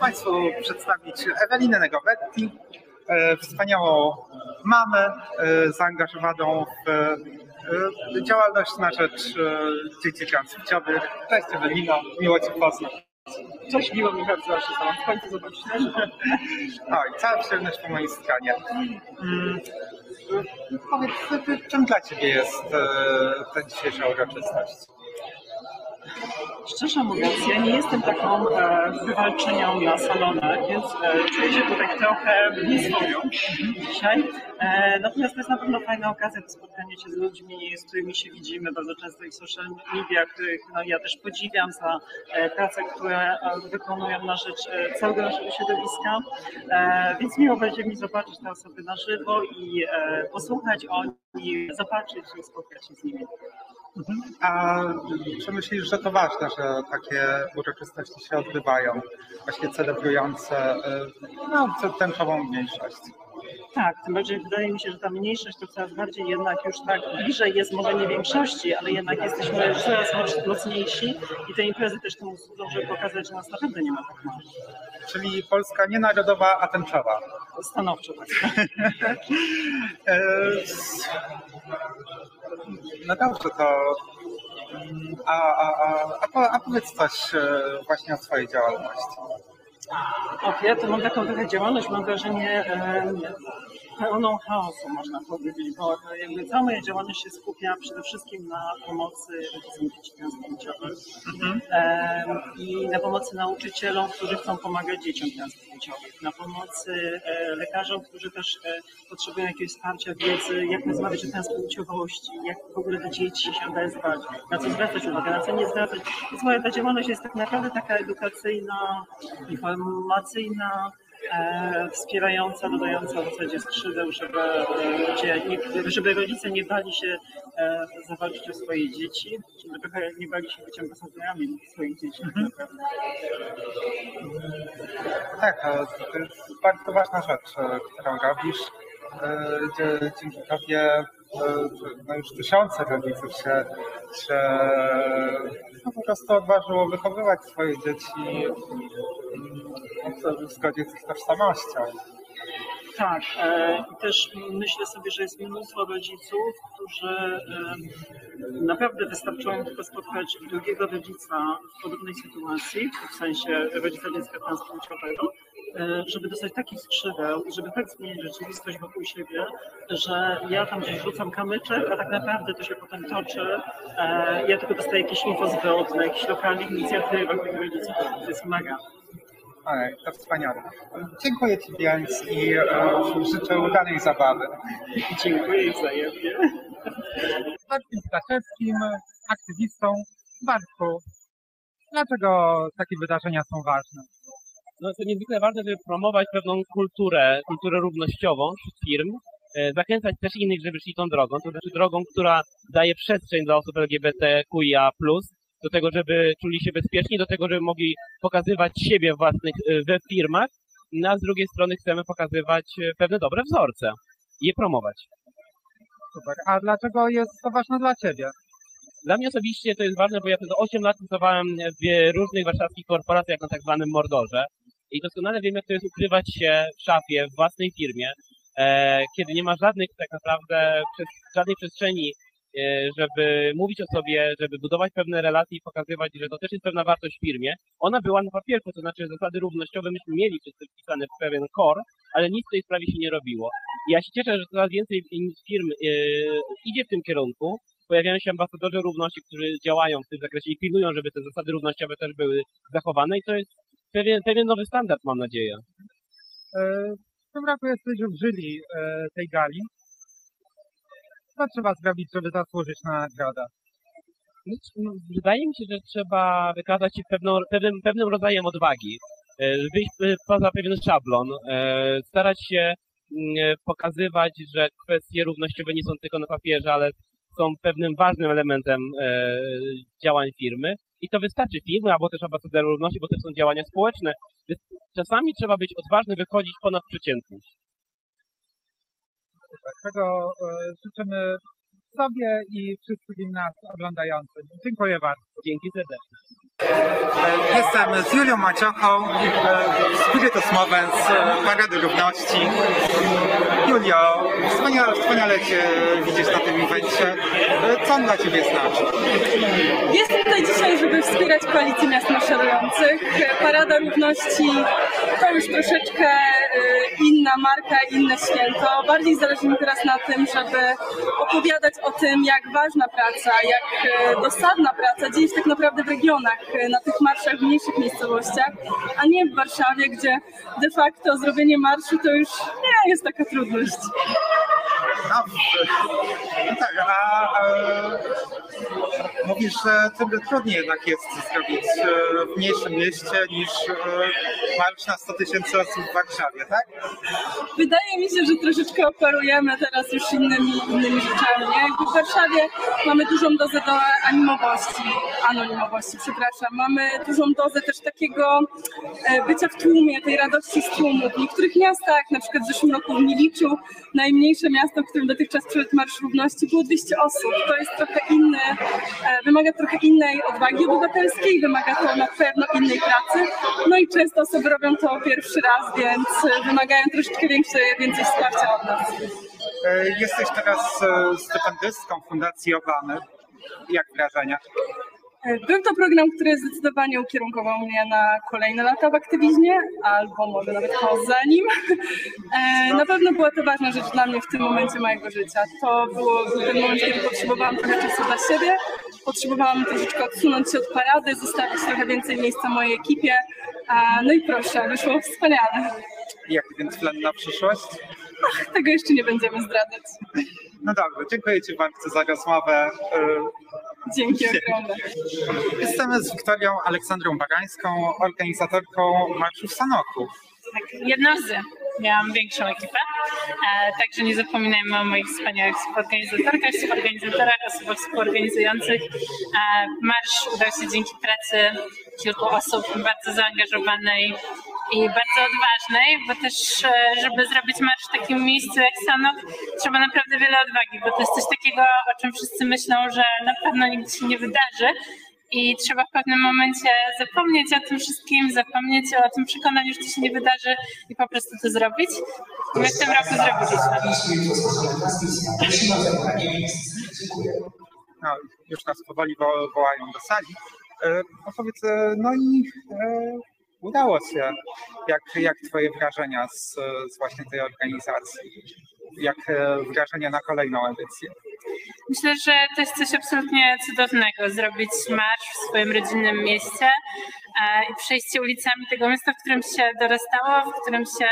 Państwu przedstawić Ewelinę Negowetki, e, wspaniałą mamę e, zaangażowaną w e, działalność na rzecz e, dzieci transpłciowych. Cześć Ewelino, miło Cię poznać. Cześć, miło mi bardzo, że tam w końcu żywo. Oj, cała przyjemność po mojej stronie. Mm, Powiedz, czym dla Ciebie jest e, ta dzisiejsza uroczystość? Szczerze mówiąc, ja nie jestem taką e, na salonach, więc e, czuję się tutaj trochę nieswoją dzisiaj. E, natomiast to jest na pewno fajna okazja do spotkania się z ludźmi, z którymi się widzimy bardzo często i w social media, których no, ja też podziwiam za e, pracę, które e, wykonują na rzecz e, całego naszego środowiska. E, więc miło będzie mi zobaczyć te osoby na żywo i posłuchać o nich, zobaczyć i spotkać się z nimi. A czy myślisz, że to ważne, że takie uroczystości się odbywają, właśnie celebrujące e, no, tęczową mniejszość? Tak, tym bardziej wydaje mi się, że ta mniejszość to coraz bardziej jednak już tak bliżej jest może nie większości, ale jednak jesteśmy coraz moc- mocniejsi i te imprezy też temu służą, żeby pokazać, że nas naprawdę nie ma tak mało. Czyli Polska nie narodowa, a tęczowa. Stanowczo tak. E, No dobrze, to mm, a, a, a, a powiedz coś e, właśnie o swojej działalności. O, ja to mam taką trochę działalność, mam wrażenie pełną chaosu, można powiedzieć, bo jakby cała moja działalność się skupia przede wszystkim na pomocy rodzicom dzieci transpłciowych em, i na pomocy nauczycielom, którzy chcą pomagać dzieciom transpłciowych, na pomocy e, lekarzom, którzy też e, potrzebują jakiegoś wsparcia, wiedzy, jak rozmawiać o transpłciowości, jak w ogóle do dzieci się odezwać, na co zwracać uwagę, na co nie zwracać. Więc moja ta działalność jest tak naprawdę taka edukacyjna, informacyjna, wspierająca, dodająca w zasadzie skrzydeł, żeby, e, ludzie żeby rodzice nie bali się e, zawalczyć o swoje dzieci, żeby trochę nie bali się być ambasadorami swoich dzieci. tak naprawdę. Tak, e, to jest bardzo ważna rzecz, e, którą robisz. e, Gdzie dzięki tobie e, no już tysiące rodziców się, się no po prostu odważyło wychowywać swoje dzieci w zgodzie z ich tożsamością. Tak, e, i też myślę sobie, że jest mnóstwo rodziców, którzy naprawdę wystarczyło im tylko spotkać drugiego rodzica w podobnej sytuacji, w sensie rodzica dziecka transpłciowego, e, żeby dostać takich skrzydeł i żeby tak zmienić rzeczywistość wokół siebie, że ja tam gdzieś rzucam kamyczek, a tak naprawdę to się potem toczy. E, Ja tylko dostaję jakieś info zwrotne, jakieś lokalne inicjatywy tych rodziców. To jest mega. Oj, to wspaniale. Dziękuję Ci więc i e, życzę udanej zabawy. Dziękuję wzajemnie. Marcin Staszewskim, aktywistą. Bartku, dlaczego takie wydarzenia są ważne? no, to niezwykle ważne, żeby promować pewną kulturę, kulturę równościową wśród firm, e, zachęcać też innych, żeby szli tą drogą, to znaczy drogą, która daje przestrzeń dla osób LGBTQIA+, do tego, żeby czuli się bezpieczni, do tego, żeby mogli pokazywać siebie własnych e, we firmach, no, a z drugiej strony chcemy pokazywać e, pewne dobre wzorce i je promować. Super. A dlaczego jest to ważne dla Ciebie? Dla mnie osobiście to jest ważne, bo ja przez 8 lat pracowałem w różnych warszawskich korporacjach na tak zwanym Mordorze i doskonale wiem, jak to jest ukrywać się w szafie, w własnej firmie, e, kiedy nie ma żadnych tak naprawdę, przez, żadnej przestrzeni, żeby mówić o sobie, żeby budować pewne relacje i pokazywać, że to też jest pewna wartość w firmie. Ona była na papierku, to znaczy zasady równościowe myśmy mieli wszyscy wpisane w pewien core, ale nic w tej sprawie się nie robiło. Ja się cieszę, że coraz więcej firm e, idzie w tym kierunku, pojawiają się ambasadorzy równości, którzy działają w tym zakresie i pilnują, żeby te zasady równościowe też były zachowane i to jest pewien, pewien nowy standard, mam nadzieję. E, W tym roku jesteś w e, tej gali. Co trzeba zrobić, żeby zasłużyć na nagrodę? No, no, Wydaje mi się, że trzeba wykazać się pewną, pewnym, pewnym rodzajem odwagi, e, wyjść e, poza pewien szablon, e, starać się mm, pokazywać, że kwestie równościowe nie są tylko na papierze, ale są pewnym ważnym elementem działań firmy. I to wystarczy firmy, albo też ambasadorów równości, bo też są działania społeczne. Czasami trzeba być odważny, wychodzić ponad przeciętność. Tego e, życzymy sobie i wszystkim nas oglądającym. Dziękuję bardzo. Dzięki serdecznie. E, Jestem z Julią Maciochą e, z Spiritus Movens, e, Parady Równości. Julio, wspaniale, wspaniale Cię widzieć na tym evencie. E, Co on dla Ciebie znaczy? Jestem tutaj dzisiaj, żeby wspierać koalicję miast maszerujących. Parada Równości to już troszeczkę inna marka, inne święto. Bardziej zależy mi teraz na tym, żeby opowiadać o tym, jak ważna praca, jak y, dosadna praca dzieje się tak naprawdę w regionach, y, na tych marszach w mniejszych miejscowościach, a nie w Warszawie, gdzie de facto zrobienie marszu to już nie jest taka trudność. No, no tak, a, a mówisz, że tym trudniej jednak jest zrobić e, w mniejszym mieście niż e, marsz na 100 tysięcy osób w Warszawie, tak? Wydaje mi się, że troszeczkę operujemy teraz już innymi, innymi rzeczami. Nie? W Warszawie mamy dużą dozę do animowości, anonimowości, przepraszam. Mamy dużą dozę też takiego e, bycia w tłumie, tej radości z tłumu. W niektórych miastach, na przykład w zeszłym roku w Miliczu, najmniejsze miasto, w którym dotychczas przed Marsz Równości było 200 osób. To jest trochę inny, wymaga trochę innej odwagi obywatelskiej, wymaga to na pewno innej pracy. No i często osoby robią to pierwszy raz, więc wymagają troszeczkę większe, więcej wsparcia od nas. E, Jesteś teraz e, stypendystką Fundacji Obany. Jak wrażenia? E, Był to program, który zdecydowanie ukierunkował mnie na kolejne lata w aktywizmie, albo może nawet poza nim. E, Na pewno była to ważna rzecz dla mnie w tym momencie mojego życia. To było, był ten moment, kiedy potrzebowałam trochę czasu dla siebie, potrzebowałam troszeczkę odsunąć się od parady, zostawić trochę więcej miejsca mojej ekipie. No i proszę, wyszło wspaniale. Jak więc plan na przyszłość? Tego jeszcze nie będziemy zdradzać. No dobrze, dziękuję Ci bardzo za rozmowę. Dzięki ogromne. Jestem z Wiktorią Aleksandrą Barańską, organizatorką Marszu w Sanoku. Tak, jedną z. Miałam większą ekipę, e, także nie zapominajmy o moich wspaniałych współorganizatorkach, współorganizatorach, osobach współorganizujących. E, marsz udał się dzięki pracy kilku osób bardzo zaangażowanej i bardzo odważnej, bo też, e, żeby zrobić marsz w takim miejscu jak Sanok, trzeba naprawdę wiele odwagi, bo to jest coś takiego, o czym wszyscy myślą, że na pewno nigdy się nie wydarzy, i trzeba w pewnym momencie zapomnieć o tym wszystkim, zapomnieć o tym przekonaniu, że to się nie wydarzy i po prostu to zrobić. My w tym roku zrobiliśmy. No, już nas powoli wo- wołają do sali. E, e, no i e, udało się. Jak, jak Twoje wrażenia z, z właśnie tej organizacji? Jak e, wrażenia na kolejną edycję? Myślę, że to jest coś absolutnie cudownego, zrobić marsz w swoim rodzinnym mieście e, i przejście ulicami tego miasta, w którym się dorastało, w którym się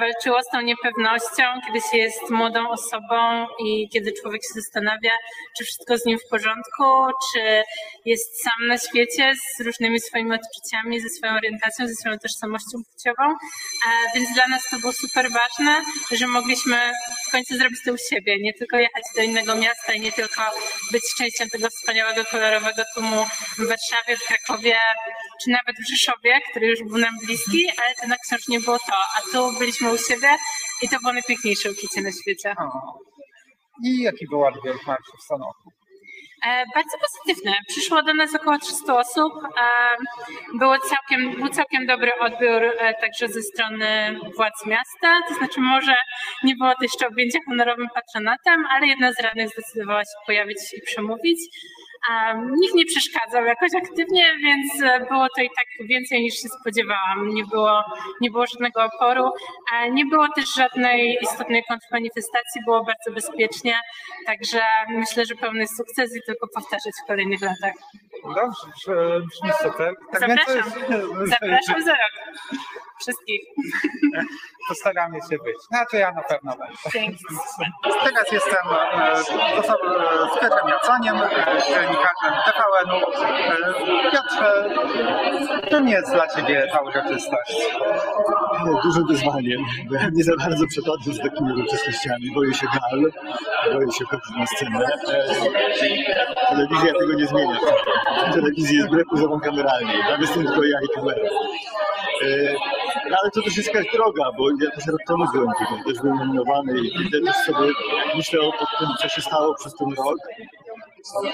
walczyło z tą niepewnością, kiedy się jest młodą osobą i kiedy człowiek się zastanawia, czy wszystko z nim w porządku, czy jest sam na świecie z różnymi swoimi odczuciami, ze swoją orientacją, ze swoją tożsamością płciową. E, Więc dla nas to było super ważne, że mogliśmy w końcu zrobić to u siebie, nie tylko jechać do innego miasta i nie tylko być częścią tego wspaniałego, kolorowego tłumu w Warszawie, w Krakowie, czy nawet w Rzeszowie, który już był nam bliski, ale to wciąż nie było to. A tu byliśmy u siebie i to było najpiękniejsze uczucie na świecie. O. I jaki był odbiór marszu w Sanoku? E, Bardzo pozytywne. Przyszło do nas około 300 osób. E, Było całkiem, był całkiem dobry odbiór e, także ze strony władz miasta. To znaczy może nie było to jeszcze objęcia honorowym patronatem, ale jedna z radnych zdecydowała się pojawić i przemówić. E, Nikt nie przeszkadzał jakoś aktywnie, więc e, było to i tak więcej niż się spodziewałam. Nie było, nie było żadnego oporu, e, nie było też żadnej istotnej kontrmanifestacji, było bardzo bezpiecznie, także myślę, że pełny sukces i tylko powtarzać w kolejnych latach. Dobrze, brzmi super. Tak Zapraszam. Zapraszam za rok. Wszystkich. Postaramy się być. Znaczy ja na pewno będę. Dzięki. Teraz jestem e, z osobą e, z Piotrem Jaconiem, e, dziennikarzem TVN-u. E, Piotrze, czym jest dla Ciebie ta uroczystość? dużym wyzwaniem, bo ja nie za bardzo przepadam z takimi uroczystościami. Boję się gal, boję się chodzić na scenę. E, telewizja tego nie zmienia. W telewizji jest wbrew pozorom kameralnie. Tam jestem tylko ja i kamera. E, no ale to też jest jakaś droga, bo ja też rok byłem tutaj, też byłem nominowany i wtedy też sobie myślę o tym, co się stało przez ten rok.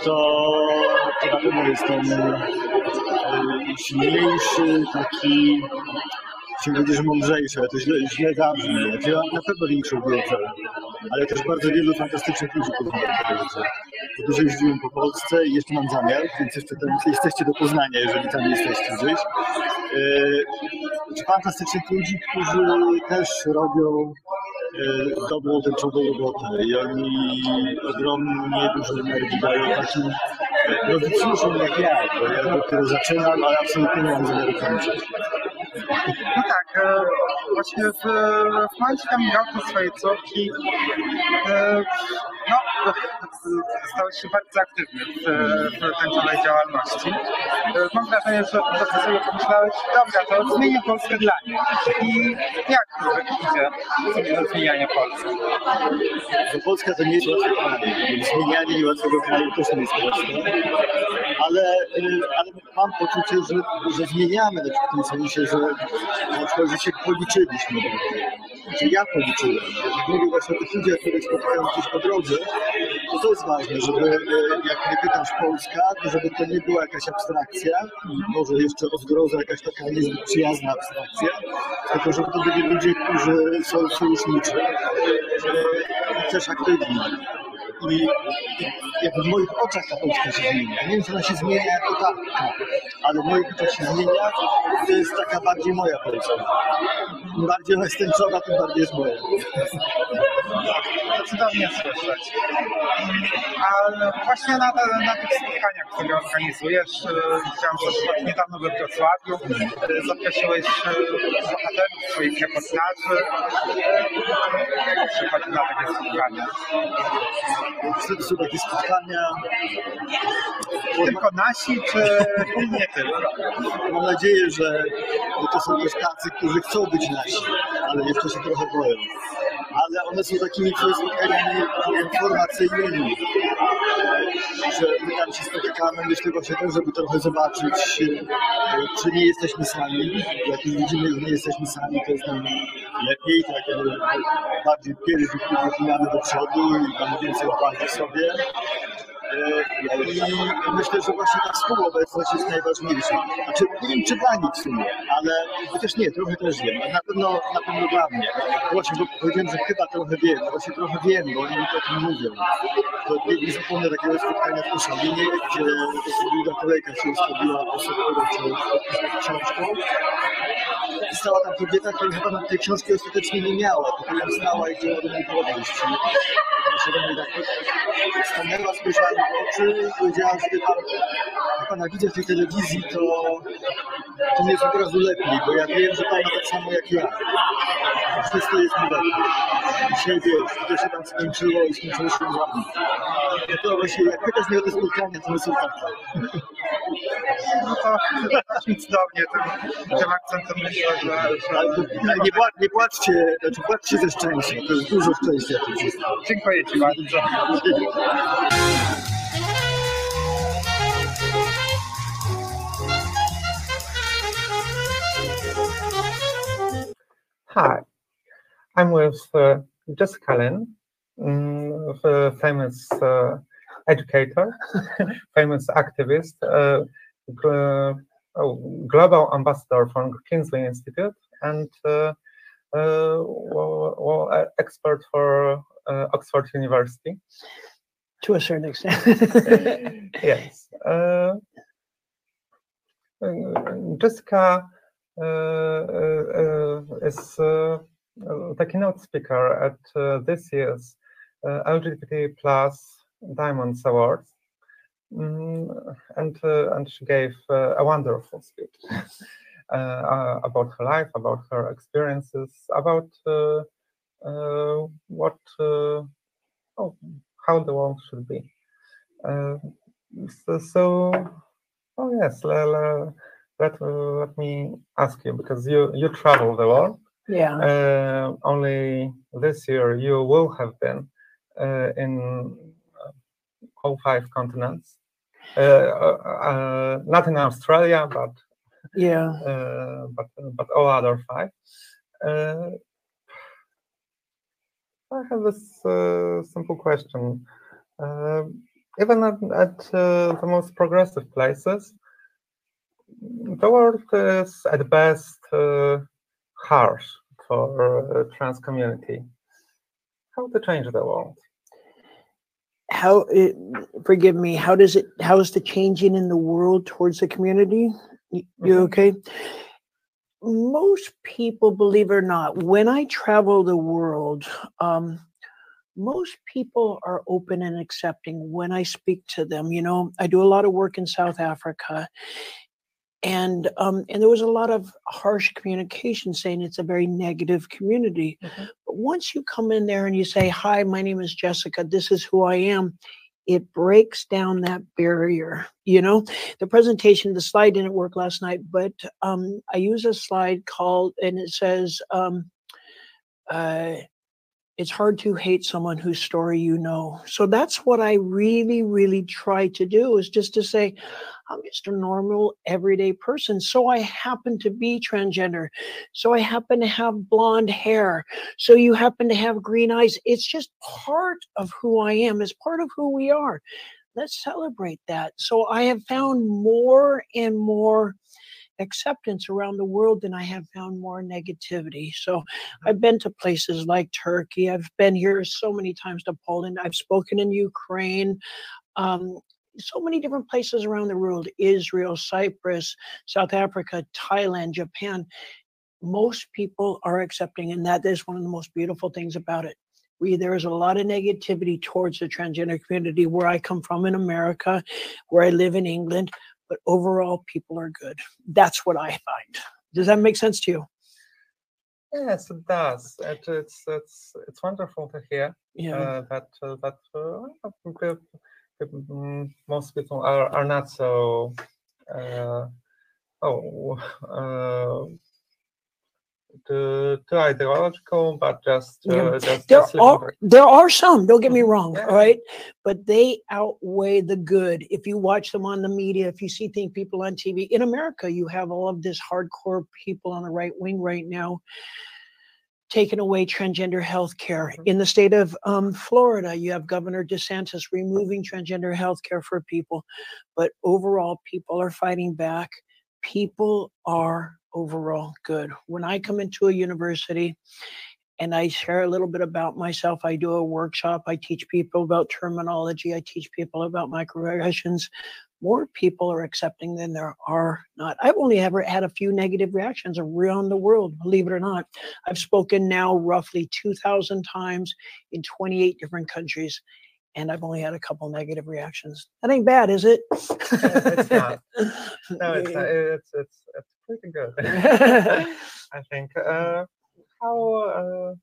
To, to na pewno jestem e, silniejszy, taki Chciałem powiedzieć, że mądrzejsze, ale to źle, źle zabrzmi. Ja na pewno większą wiedzę, ale też bardzo wielu fantastycznych ludzi poznałem po drodze. Bo dużo jeździłem po Polsce i jeszcze mam zamiar, więc jeszcze tam jesteście do Poznania, jeżeli tam jesteście gdzieś. E, fantastycznych ludzi, którzy też robią e, dobrą, tęczową robotę i oni ogromnie dużo energii dają takim nowicjuszom jak ja, bo ja dopiero zaczynam, ale absolutnie nie mam zamiaru kończyć. No tak, e, właśnie w, momencie coming outu swojej córki e, stałeś się bardzo aktywny w, w tańcowej działalności. E, Mam wrażenie, że że ty sobie pomyślałeś, dobra, to zmienię Polskę dla niej. I jak idzie zmienianie Polski? Bo Polska to nie jest łatwy kraj, zmienianie niełatwego kraju też nie jest proste. Ale, y, ale mam poczucie, że, że zmieniamy w tym sensie, że że się policzyliśmy. Znaczy ja policzyłem. Jak mówię właśnie o tych ludziach, których spotykam gdzieś po drodze, to to jest ważne, żeby y, jak pytasz Polska, to żeby to nie była jakaś abstrakcja, może jeszcze o zgroza jakaś taka niezbyt przyjazna abstrakcja, tylko żeby to byli ludzie, którzy są sojuszniczy też aktywni. I, jakby w moich oczach ta Polska się zmienia. Nie wiem, czy ona się zmienia jako taka, ale w moich oczach się zmienia. To jest taka bardziej moja Polska. Im bardziej ona jest tęczowa, tym bardziej jest moja. Cudownie słyszeć. Ale właśnie na, te, na tych spotkaniach, które organizujesz, e, widziałem, że przykład niedawno we Wrocławiu e, zaprosiłeś e, bohaterów swoich reportaży. E, Jak przychodzi na takie spotkania? Wtedy są takie spotkania. Tylko nasi, czy nie tylko? Mam nadzieję, że to są też tacy, którzy chcą być nasi, ale jeszcze się trochę boją. Ale one są takimi spotkaniami informacyjnymi, że my tam się spotykamy, myślę właśnie też, żeby trochę zobaczyć, e, czy nie jesteśmy sami. Jak widzimy, że nie jesteśmy sami, to jest nam lepiej, tak bardziej pierwszy do przodu i mamy więcej odwagi w sobie. I myślę, że właśnie ta współobecność jest najważniejsza. Znaczy, nie wiem, czy dla nich w sumie, ale chociaż nie, trochę też wiem. Na pewno, na pewno dla mnie. Właśnie, bo powiedziałem, że chyba trochę wiem. No właśnie trochę wiem, bo oni mi o tym mówią. To nie, nie zapomnę takiego spotkania w Koszalinie, gdzie długa kolejka się ustawiła po książką. I stała tam kobieta, która chyba tej książki ostatecznie nie miała, tylko ją stała i chciała do niej podejść. I mnie tak stanęła, spojrzała i powiedziała, że jak pana widzę w tej telewizji, to, to mi jest od razu lepiej, bo ja wiem, że pan ma tak samo jak ja. Wszystko jest mi lepiej. Dzisiaj wiesz, to się tam skończyło i skończyło się ładnie. No to właśnie, jak pytasz mnie o te spotkania, to my są. No to brzmi cudownie tym, tym akcentem myślę, że, Ale to, nie, pła, nie płaczcie, znaczy płaczcie ze szczęścia, to jest dużo szczęścia dziękuję Ci bardzo. Hi, I'm with uh, Jessica Lynn, mm, the famous uh, educator, famous activist, uh, gl- oh, global ambassador from Kingsley Institute, and uh, uh, well, well, uh, expert for uh, Oxford University. to a certain extent. yes. Jessica is uh, the keynote speaker at uh, this year's uh, LGBT plus Diamonds Awards. Mm, and uh, and she gave uh, a wonderful speech. uh, uh, about her life, about her experiences, about uh, uh, what, uh, oh, how the world should be. Uh, so, so, oh yes, le- let, let me ask you because you you travel the world. Yeah. Uh, only this year you will have been uh, in uh, all five continents. Uh, uh, uh, not in Australia, but Yeah. uh, but but all other five. Uh, I have this uh, simple question. Uh, even at, at uh, the most progressive places, the world is at best uh, harsh for uh, trans community. How to change the world? How, it, forgive me, how does it, how is the changing in the world towards the community? Y- You Mhm. okay? Most people, believe it or not, when I travel the world, um, most people are open and accepting when I speak to them. You know, I do a lot of work in South Africa, and um, and there was a lot of harsh communication saying it's a very negative community. Mhm. But once you come in there and you say, "Hi, my name is Jessica. This is who I am," it breaks down that barrier. You know, the presentation, the slide didn't work last night, but um, I use a slide called, and it says. Um, uh, it's hard to hate someone whose story you know. So that's what I really, really try to do is just to say, I'm just a normal, everyday person. So I happen to be transgender. So I happen to have blonde hair. So you happen to have green eyes. It's just part of who I am, it's part of who we are. Let's celebrate that. So I have found more and more acceptance around the world than I have found more negativity. So I've been to places like Turkey. I've been here so many times to Poland. I've spoken in Ukraine. Um, so many different places around the world Israel, Cyprus, South Africa, Thailand, Japan. Most people are accepting, and that is one of the most beautiful things about it. We, there is a lot of negativity towards the transgender community where I come from in America, where I live in England, but overall, people are good. That's what I find. Does that make sense to you? Yes, it does. It, it's it's it's wonderful to hear Yeah. uh, that uh, that uh, most people are are not so uh, oh uh, too, too ideological, but just Yeah. uh, just, there just are there are some don't get me wrong Yeah. all right but they outweigh the good. If you watch them on the media if you see think people on tv in america you have all of this hardcore people on the right wing right now taking away transgender health care Mhm. in the state of um, florida you have governor desantis removing transgender health care for people but overall people are fighting back people are overall good when i come into a university and I share a little bit about myself. I do a workshop. I teach people about terminology. I teach people about microaggressions. More people are accepting than there are not. I've only ever had a few negative reactions around the world, believe it or not. I've spoken now roughly 2,000 times in 28 different countries, and I've only had a couple negative reactions. That ain't bad, is it? it's not. no, it's not. It's it's it's pretty good. I think. Uh, how uh,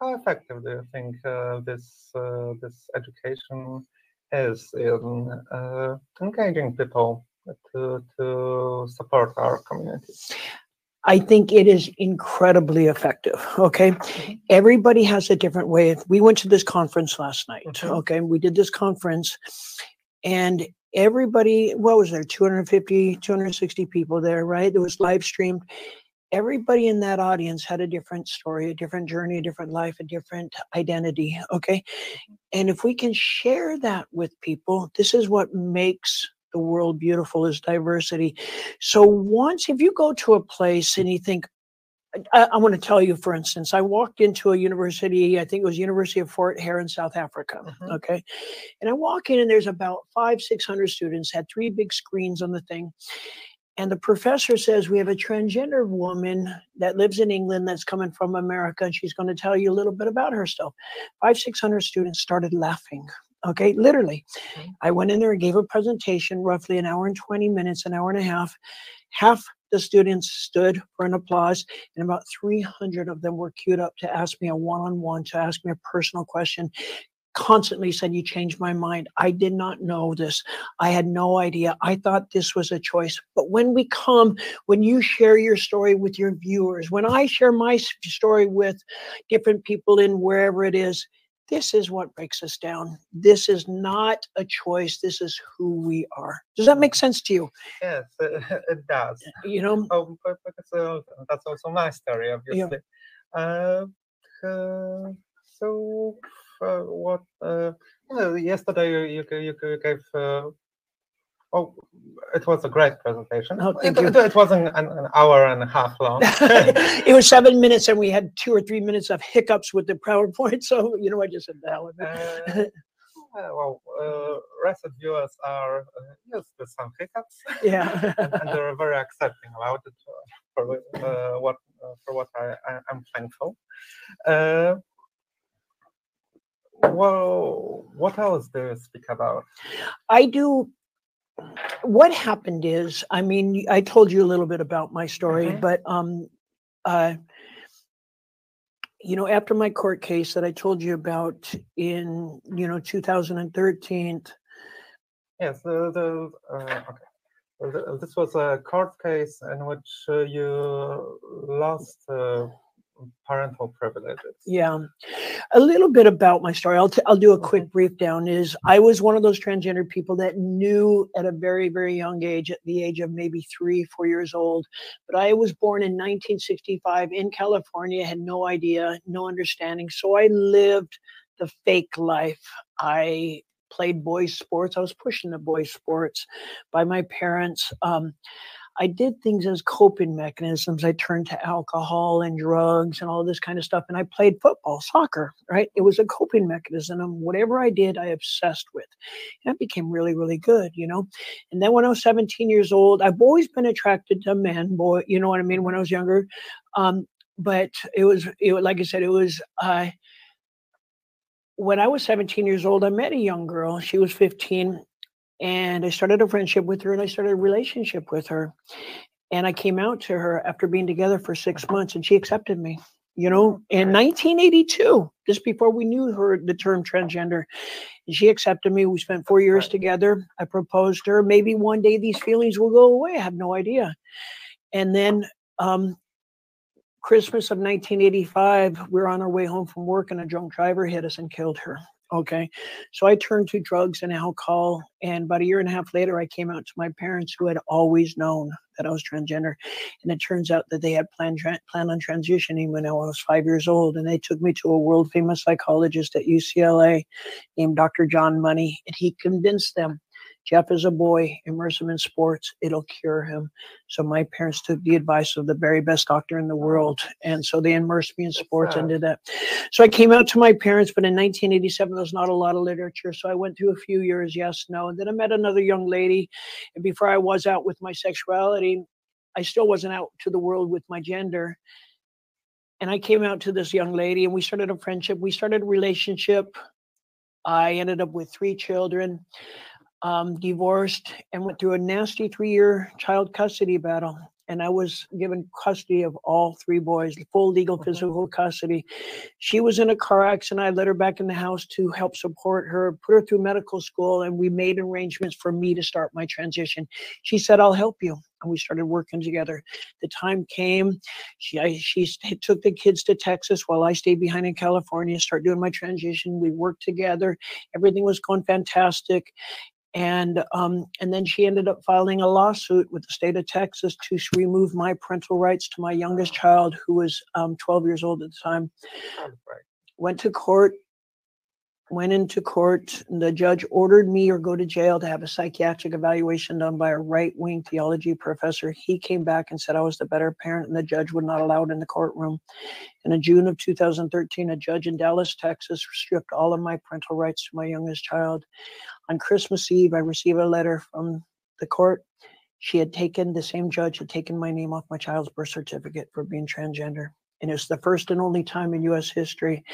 how effective do you think uh, this uh, this education is in uh, engaging people to to support our community? I think it is incredibly effective. Okay. Everybody has a different way. We went to this conference last night. Mhm. Okay. We did this conference and everybody, what was there? 250, 260 people there, right? It was live streamed. Everybody in that audience had a different story, a different journey, a different life, a different identity. Okay. And if we can share that with people, this is what makes the world beautiful is diversity. So once, if you go to a place and you think, I, I want to tell you, for instance, I walked into a university, I think it was University of Fort Hare in South Africa. Mhm. Okay. And I walk in and there's about five, 600 students, had three big screens on the thing. And the professor says, We have a transgender woman that lives in England that's coming from America, and she's going to tell you a little bit about herself. Five, 600 students started laughing. Okay, literally. Mhm. I went in there and gave a presentation, roughly an hour and 20 minutes, an hour and a half. Half The students stood for an applause, and about 300 of them were queued up to ask me a one on one, to ask me a personal question. Constantly said, You changed my mind. I did not know this. I had no idea. I thought this was a choice. But when we come, when you share your story with your viewers, when I share my story with different people in wherever it is, this is what breaks us down. This is not a choice. This is who we are. Does that make sense to you? Yes, it, it does. You know, Oh, because uh, that's also my story, obviously. Uh, uh, so, what? Uh, yesterday you you, you, gave. Uh, oh, it was a great presentation. Oh, thank it, you. It, it was an, an, hour and a half long. it was seven minutes, and we had two or three minutes of hiccups with the PowerPoint. So, you know, I just said the hell it. Uh, well, uh, recent viewers are uh, used to some hiccups, yeah. and, and they're very accepting about it. Uh, for uh, what uh, for what I, I I'm thankful. Well, what else do you speak about? I do. What happened is, I mean, I told you a little bit about my story, Mhm. but um, uh, you know, after my court case that I told you about in you know 2013, Yes, the, the uh, okay. This was a court case in which uh, you lost uh, parental privileges. Yeah, a little bit about my story. I'll t- I'll do a quick brief down. Is I was one of those transgender people that knew at a very very young age, at the age of maybe three four years old. But I was born in 1965 in California. Had no idea, no understanding. So I lived the fake life. I played boys sports. I was pushing the boys sports by my parents. Um, I did things as coping mechanisms. I turned to alcohol and drugs and all this kind of stuff. And I played football, soccer, right? It was a coping mechanism. And whatever I did, I obsessed with. And I became really, really good, you know? And then when I was 17 years old, I've always been attracted to men, boy, you know what I mean, when I was younger. Um, but it was, it, like I said, it was, uh, when I was 17 years old, I met a young girl. She was 15 and I started a friendship with her and I started a relationship with her. And I came out to her after being together for six months and she accepted me. You know, in 1982, just before we knew her the term transgender, and she accepted me. We spent four years together. I proposed to her. Maybe one day these feelings will go away. I have no idea. And then um, Christmas of 1985, we were on our way home from work and a drunk driver hit us and killed her. Okay. So I turned to drugs and alcohol. And about a year and a half later, I came out to my parents who had always known that I was transgender. And it turns out that they had planned, planned on transitioning when I was five years old. And they took me to a world famous psychologist at UCLA named Dr. John Money. And he convinced them Jeff is a boy, immerse him in sports, it'll cure him. So my parents took the advice of the very best doctor in the world. And so they immersed me in sports and did that. So I came out to my parents, but in 1987, there was not a lot of literature. So I went through a few years, yes, no. And then I met another young lady. And before I was out with my sexuality, I still wasn't out to the world with my gender. And I came out to this young lady and we started a friendship. We started a relationship. I ended up with three children, um, divorced, and went through a nasty three year child custody battle. And I was given custody of all three boys, full legal physical custody. She was in a car accident. I let her back in the house to help support her, put her through medical school, and we made arrangements for me to start my transition. She said, I'll help you. And we started working together. The time came. She I, she st- took the kids to Texas while I stayed behind in California, start doing my transition. We worked together. Everything was going fantastic. And um, and then she ended up filing a lawsuit with the state of Texas to remove my parental rights to my youngest child, who was um, 12 years old at the time. Went to court, went into court. The judge ordered me or go to jail to have a psychiatric evaluation done by a right wing theology professor. He came back and said I was the better parent, and the judge would not allow it in the courtroom. And in June of 2013, a judge in Dallas, Texas, stripped all of my parental rights to my youngest child. On Christmas Eve, I received a letter from the court. She had taken, the same judge had taken my name off my child's birth certificate for being transgender and it's the first and only time in U.S. history.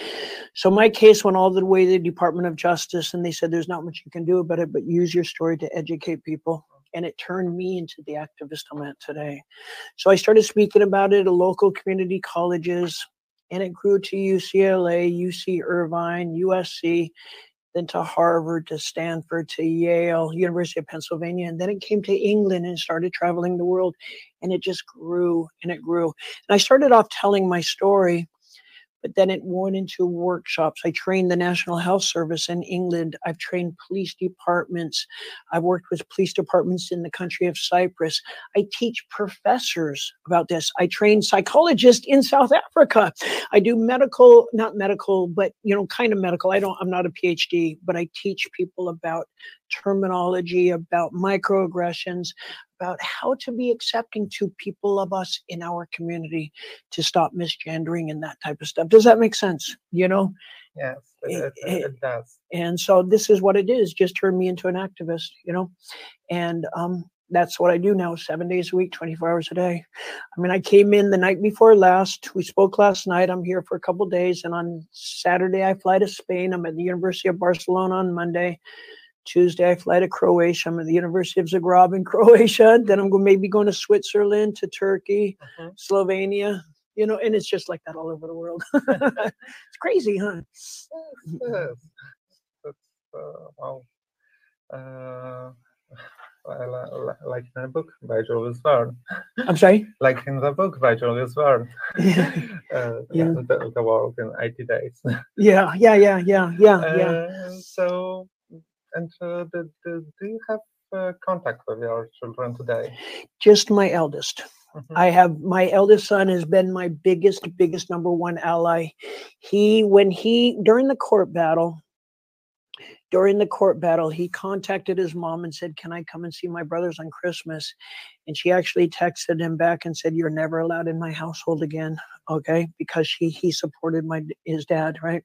So my case went all the way to the Department of Justice, and they said there's not much you can do about it, but use your story to educate people. and it turned me into the activist I'm at today. So I started speaking about it at local community colleges, and it grew to UCLA, UC Irvine, USC, then to Harvard, to Stanford, to Yale, University of Pennsylvania, and then it came to England and started traveling the world, and it just grew and it grew. And I started off telling my story but then it went into workshops. I trained the National Health Service in England. I've trained police departments. I've worked with police departments in the country of Cyprus. I teach professors about this. I train psychologists in South Africa. I do medical, not medical, but you know, kind of medical. I don't, I'm not a PhD, but I teach people about terminology, about microaggressions, about how to be accepting to people of us in our community to stop misgendering and that type of stuff. Does that make sense? You know? Yes, it, It- it, does. And so this is what it is, just turned me into an activist, you know? And um that's what I do now, seven days a week, 24 hours a day. I mean, I came in the night before last. We spoke last night. I'm here for a couple days. And on Saturday, I fly to Spain. I'm at the University of Barcelona on Monday. Tuesday, I fly to Croatia. I'm at the University of Zagreb in Croatia. Then I'm going, maybe going to Switzerland, to Turkey, Mhm. Slovenia, you know, and it's just like that all over the world. it's crazy, huh? Yes, that's uh, wow. Uh, li- li- li- like in the book by Julius Verne, I'm sorry. like in the book by Julius Verne, uh, Yeah. the, the world in 80 days. Yeah, yeah, yeah, yeah, yeah, yeah. Uh, so, and uh, do, do, do you have uh, contact with your children today? Just my eldest. Mhm. I have my eldest son has been my biggest, biggest number one ally. He, when he, during the court battle, during the court battle, he contacted his mom and said, Can I come and see my brothers on Christmas? And she actually texted him back and said, You're never allowed in my household again. Okay. Because she, he supported my, his dad. Right.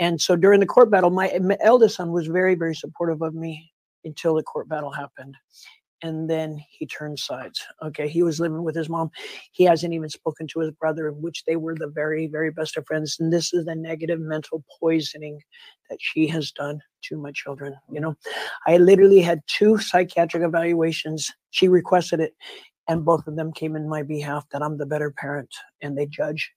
And so during the court battle, my, my eldest son was very, very supportive of me until the court battle happened. And then he turned sides. Okay. He was living with his mom. He hasn't even spoken to his brother, which they were the very, very best of friends. And this is the negative mental poisoning that she has done to my children. You know, I literally had two psychiatric evaluations. She requested it, and both of them came in my behalf that I'm the better parent, and they judge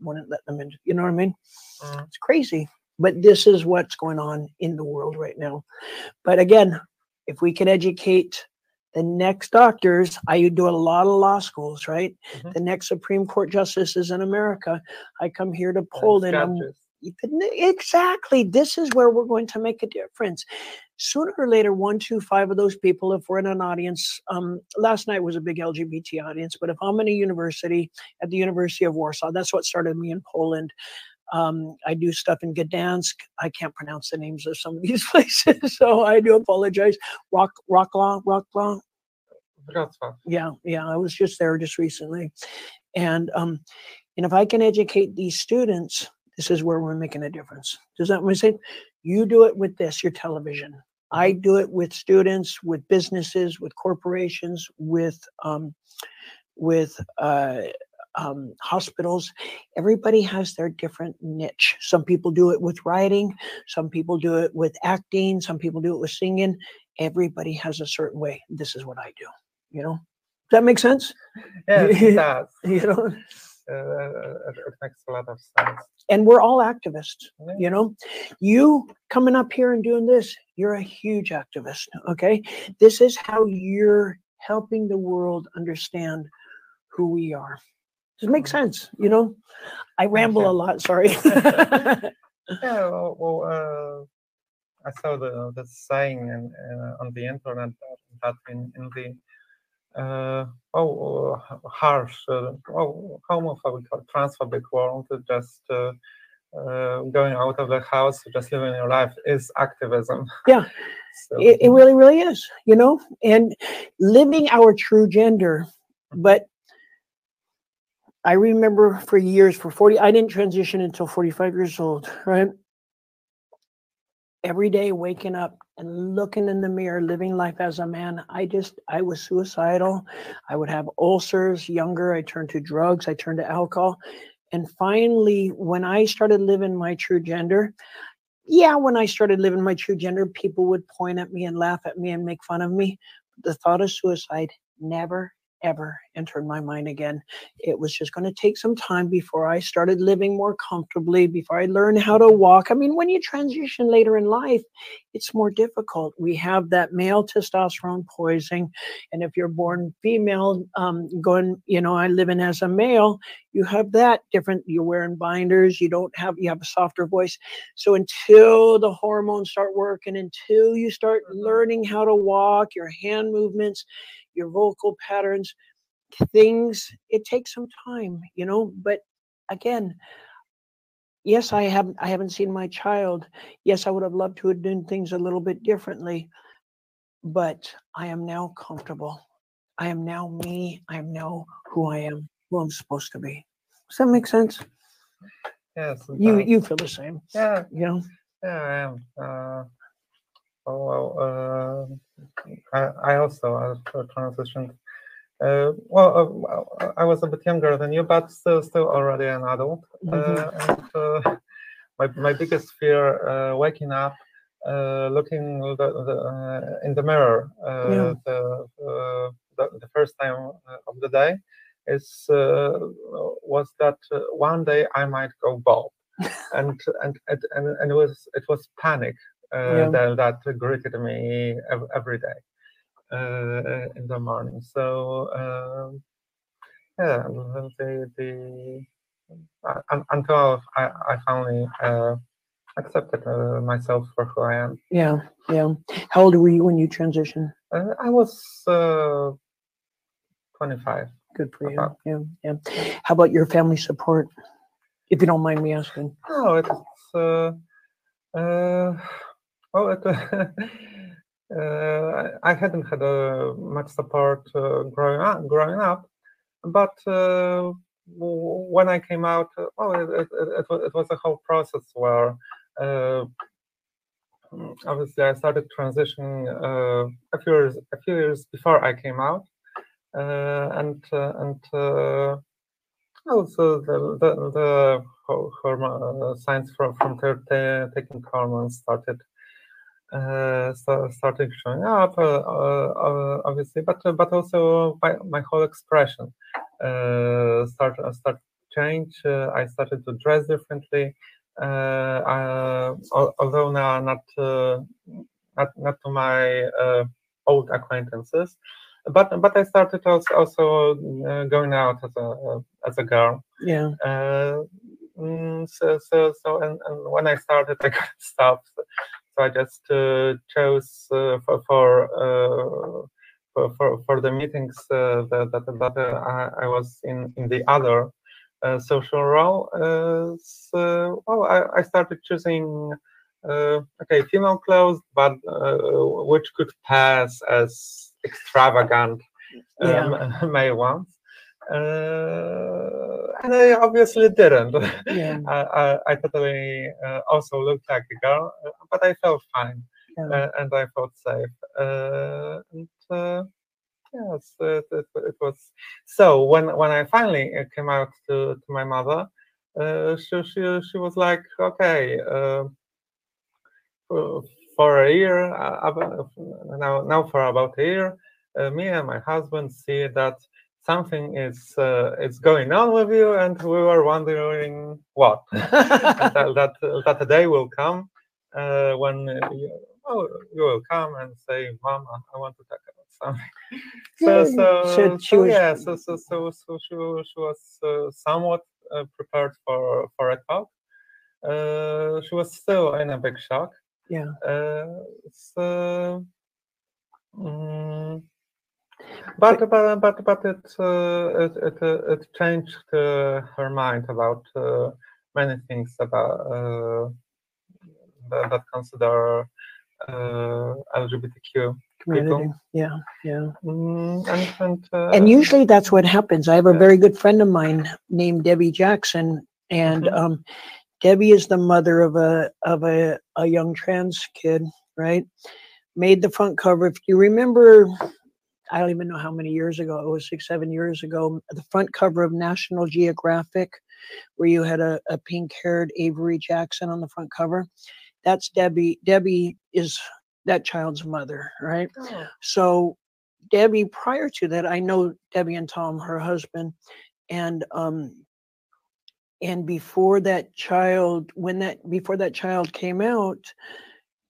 wouldn't let them in. You know what I mean? Mm. It's crazy. But this is what's going on in the world right now. But again, if we can educate the next doctors, I do a lot of law schools, right? Mhm. The next Supreme Court justices in America. I come here to Poland. I'm? Exactly. This is where we're going to make a difference. Sooner or later, one, two, five of those people, if we're in an audience, um, last night was a big LGBT audience, but if I'm in a university at the University of Warsaw, that's what started me in Poland. Um, I do stuff in Gdansk. I can't pronounce the names of some of these places, so I do apologize. Rock, Rocklaw, Rocklaw, Wrocław. yeah yeah i was just there just recently and um and if i can educate these students this is where we're making a difference. Does that make sense? You do it with this your television. I do it with students with businesses with corporations with um with uh um, hospitals. Everybody has their different niche. Some people do it with writing some people do it with acting some people do it with singing. Everybody has a certain way. This is what i do you know? Does that make sense? Yes, it does. you know it, it makes a lot of sense. and we're all activists Yeah. you know you coming up here and doing this you're a huge activist okay this is how you're helping the world understand who we are does it make Mhm. sense you know i ramble a lot sorry Yeah, well, well uh, I saw the the saying in, uh, on the internet that, in, in the uh, oh uh, harsh uh, oh homophobic or transphobic world, uh, just uh, uh, going out of the house, just living your life is activism. Yeah. so, it, it really really is you know and living our true gender but i remember for years for 40 i didn't transition until 45 years old right every day waking up and looking in the mirror living life as a man i just i was suicidal i would have ulcers younger i turned to drugs i turned to alcohol and finally when i started living my true gender yeah, when I started living my true gender, people would point at me and laugh at me and make fun of me. The thought of suicide never ever entered my mind again. It was just going to take some time before I started living more comfortably, before I learned how to walk. I mean, when you transition later in life, it's more difficult. We have that male testosterone poisoning. And if you're born female, um, going, you know, I live in as a male, you have that different. You're wearing binders, you don't have, you have a softer voice. So until the hormones start working, until you start learning how to walk, your hand movements, your vocal patterns, things, it takes some time, you know, but again, yes, I haven't I haven't seen my child. Yes, I would have loved to have done things a little bit differently, but I am now comfortable. I am now me. I am now who I am, who I'm supposed to be. Does that make sense? Yes. it You you feel the same, Yeah, you know? yeah, I am. Uh, oh, well, uh, I, I also have uh, transitioned. Uh, well, uh, I was a bit younger than you, but still, still already an adult. Uh, and uh, my my biggest fear, uh, waking up, uh, looking the, the, uh, in the mirror, uh, Yeah. the, uh, the the first time of the day, is uh, was that one day I might go bald, and and and and, and it was it was panic Yeah. that that greeted me ev- every day uh, in the morning. So um, yeah, the the uh, until I I finally uh, accepted uh, myself for who I am. Yeah, yeah. How old were you when you transitioned? Uh, I was uh, 25. Good for you. About- Yeah, yeah. How about your family support? If you don't mind me asking. Oh, it's uh, uh, well, it, uh, I hadn't had uh, much support uh, growing up, growing up, but uh, when I came out, uh, well, it, it, it, was a whole process where. Uh, obviously, I started transitioning a few years a few years before I came out, and and also the the, the hormone signs from from ta- ta- taking hormones started uh, sta- started showing up, uh, uh, obviously, but uh, but also my, my whole expression uh, start uh, start change. Uh, I started to dress differently. Uh, uh, although now not uh, not not to my uh, old acquaintances, but but I started also also uh, going out as a as a girl. Yeah, Uh, mm, so so so and, and when I started, I couldn't stop. So, I just uh, chose uh, for for, uh, for for for the meetings uh, that that, that uh, I, I was in in the other uh, social role. Uh, so, well, I, I started choosing. Uh, okay, female clothes, but uh, which could pass as extravagant um, male ones. Uh, and I obviously didn't. yeah, I, I, I totally uh, also looked like a girl, uh, but I felt fine yeah. and I felt safe. Uh, and uh, yes, it, it, it was so. When when I finally came out to, to my mother, uh, she, she she was like, okay. Uh, for, for a year, uh, now now for about a year, uh, me and my husband see that something is uh, is going on with you, and we were wondering what. that, that that day will come uh, when you, oh, you will come and say, "Mama, I want to talk about something." So so, so she so was- yeah, so so so so she, she was uh, somewhat uh, prepared for for a talk. Uh, she was still in a big shock. Yeah. Uh, so, mm, but but but but it uh, it it, it changed uh, her mind about uh, many things about uh, that, that consider uh, LGBTQ Community. Yeah, yeah. mm, and and, uh, And usually that's what happens. I have a very good friend of mine named Debbie Jackson, and Mhm. um, Debbie is the mother of a of a, a young trans kid, right? Made the front cover. If you remember, I don't even know how many years ago. It was six, seven years ago. The front cover of National Geographic, where you had a, a pink-haired Avery Jackson on the front cover. That's Debbie. Debbie is that child's mother, right? oh, So Debbie, prior to that, I know Debbie and Tom, her husband, and um, and before that child, when that before that child came out,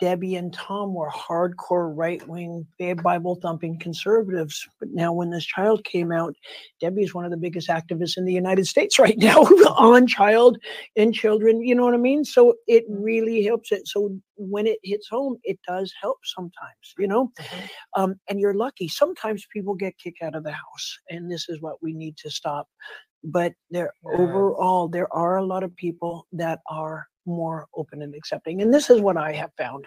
Debbie and Tom were hardcore right wing, Bible thumping conservatives. But now, when this child came out, Debbie is one of the biggest activists in the United States right now on child and children. You know what I mean? So it really helps it. So when it hits home, it does help sometimes, you know? Um, and you're lucky. Sometimes people get kicked out of the house, and this is what we need to stop. But there, overall, there are a lot of people that are more open and accepting. And this is what I have found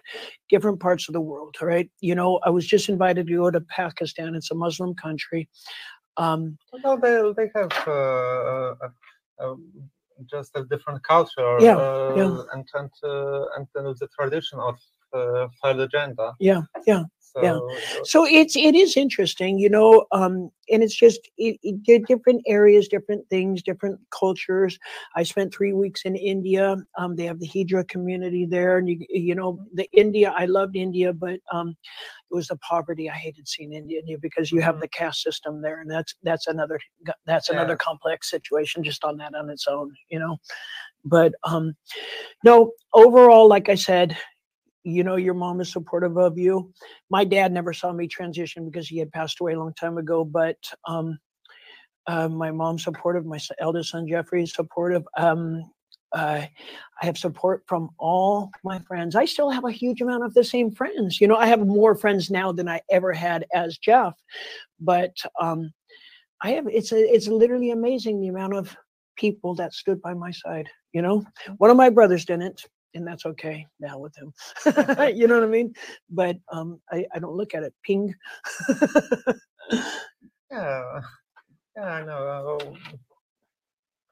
different parts of the world, right? You know, I was just invited to go to Pakistan, it's a Muslim country. Um, Well, they they have uh, uh, uh, just a different culture. Yeah, uh, yeah. And and uh, and the tradition of uh, third agenda. yeah, yeah. So, Yeah. so- So it's it is interesting, you know, um, and it's just it, it, different areas, different things, different cultures. I spent three weeks in India. Um, they have the Hijra community there, and you you know the India. I loved India, but um, it was the poverty I hated seeing in India because you have Mhm. the caste system there, and that's that's another that's another complex situation just on that on its own, you know. But um, no, overall, like I said, you know your mom is supportive of you my dad never saw me transition because he had passed away a long time ago but um uh, my mom's supportive my eldest son jeffrey is supportive um uh, I have support from all my friends. I still have a huge amount of the same friends. You know, I have more friends now than I ever had as Jeff. But um, I have it's a, it's literally amazing the amount of people that stood by my side. You know, one of my brothers didn't, and that's okay now with him. you know what I mean? But um, I, I don't look at it. Ping. yeah, yeah, I know. Uh,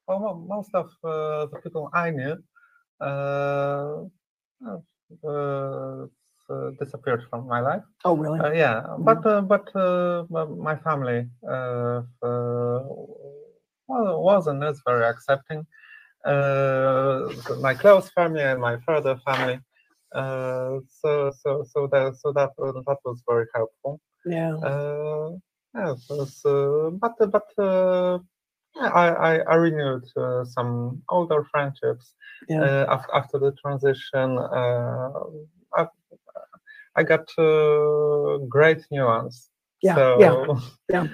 well, mo- most of uh, the people I knew uh, uh, uh, disappeared from my life. oh, really? Uh, yeah, but uh, but uh, my family uh, uh, well, wasn't as very accepting. Uh, my close family and my further family. Uh, so so so that so that that was very helpful. yeah. Uh, yeah, so, so, but but uh, yeah, I, I I renewed uh, some older friendships Yeah. uh, after after the transition. Uh, I, I got uh, great nuance. Yeah, so, yeah. Yeah,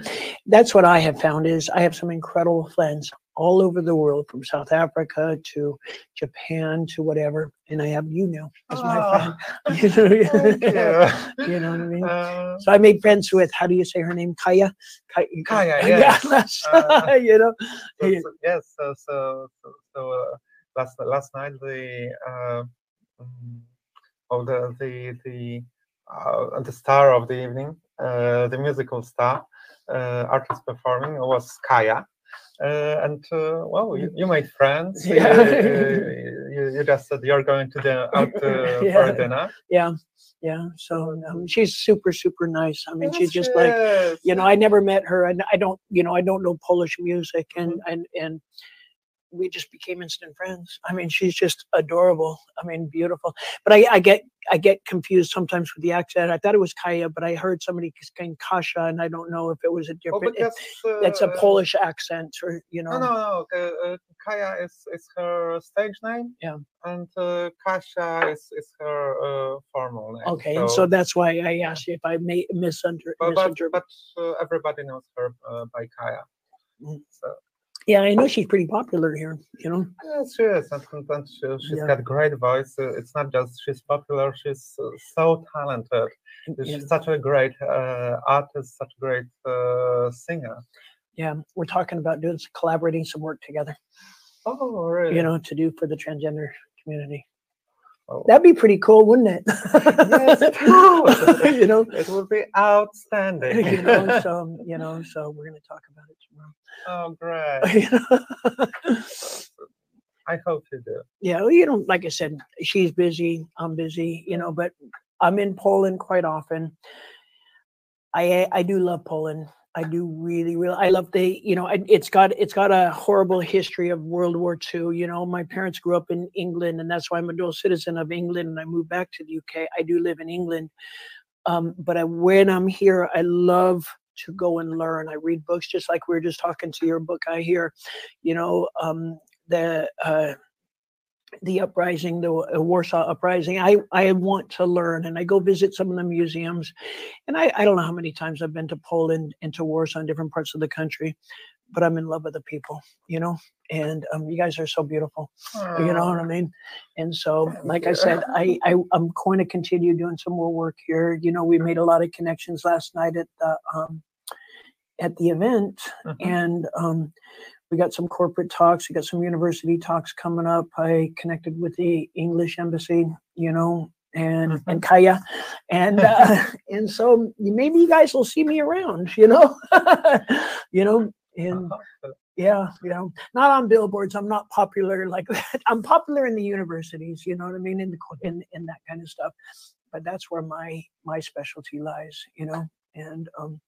that's what I have found is I have some incredible friends all over the world, from South Africa to Japan to whatever, and I have you now as my Ah, friend. You know, you. you know what I mean. Uh, So I made friends with how do you say her name? Kayah. Kayah. Kayah, Yeah, yes. Uh, you know. so, so- yes, so so so, so uh, last last night the uh, mm, oh the the the uh, the star of the evening, uh, the musical star, uh, artist performing was Kayah. Uh, and uh, well, you, you made friends. You- Yeah. you, you just said you're going to the out uh, for dinner. Yeah, yeah. So um, she's super, super nice. I mean, she's Yes, just like you know. I never met her, and I don't, you know, I don't know Polish music, and Mm-hmm. and and we just became instant friends. I mean, she's just adorable. I mean, beautiful. But I, I get I get confused sometimes with the accent. I thought it was Kayah, but I heard somebody saying Kasha, and I don't know if it was a Well, different. because, that's a uh, Polish accent, or you know. No, no, no. Uh, uh, Kayah is, is her stage name. Yeah. And uh, Kasia is, is her uh, formal name. Okay, and so that's why I asked you if I may misunder, but, but, but uh, everybody knows her uh, by Kayah. Mm. So Yeah, I know she's pretty popular here. You know. yes, she is, and, and- she, she's Yeah. got great voice. Uh, it's not just she's popular; she's uh, so talented. Yeah. She's such a great uh, artist, such a great uh, singer. Yeah, we're talking about doing some collaborating some work together. Oh, really? You know, to do for the transgender community. Oh, That'd be pretty cool, wouldn't it? Yes, it would. you know, it would be outstanding. you know, so you know, so we're gonna talk about it tomorrow. oh, great. You know? I hope you do. yeah, well, you know, like I said, she's busy, I'm busy, you know, but I'm in Poland quite often. I I do love Poland. I do really, really. I love the, you know, it's got it's got a horrible history of World War II. You know, my parents grew up in England, and that's why I'm a dual citizen of England. And I moved back to the UK. I do live in England, um, but I, when I'm here, I love to go and learn. I read books just like we were just talking to your book I hear, you know, um, the uh, the uprising, the uh, Warsaw uprising. I I want to learn, and I go visit some of the museums, and I I don't know how many times I've been to Poland and to Warsaw in different parts of the country, but I'm in love with the people, you know. And um, you guys are so beautiful, you know what I mean. And so, like I said, I, I I'm going to continue doing some more work here. You know, we made a lot of connections last night at the um, at the event, Mhm. and um, we got some corporate talks. We got some university talks coming up. I connected with the English embassy, you know, and and Kayah, and uh, and so maybe you guys will see me around, you know, you know, and Uh-huh. yeah, you know, not on billboards. I'm not popular like that. I'm popular in the universities, you know what I mean, in the in in that kind of stuff. But that's where my my specialty lies, you know, and um,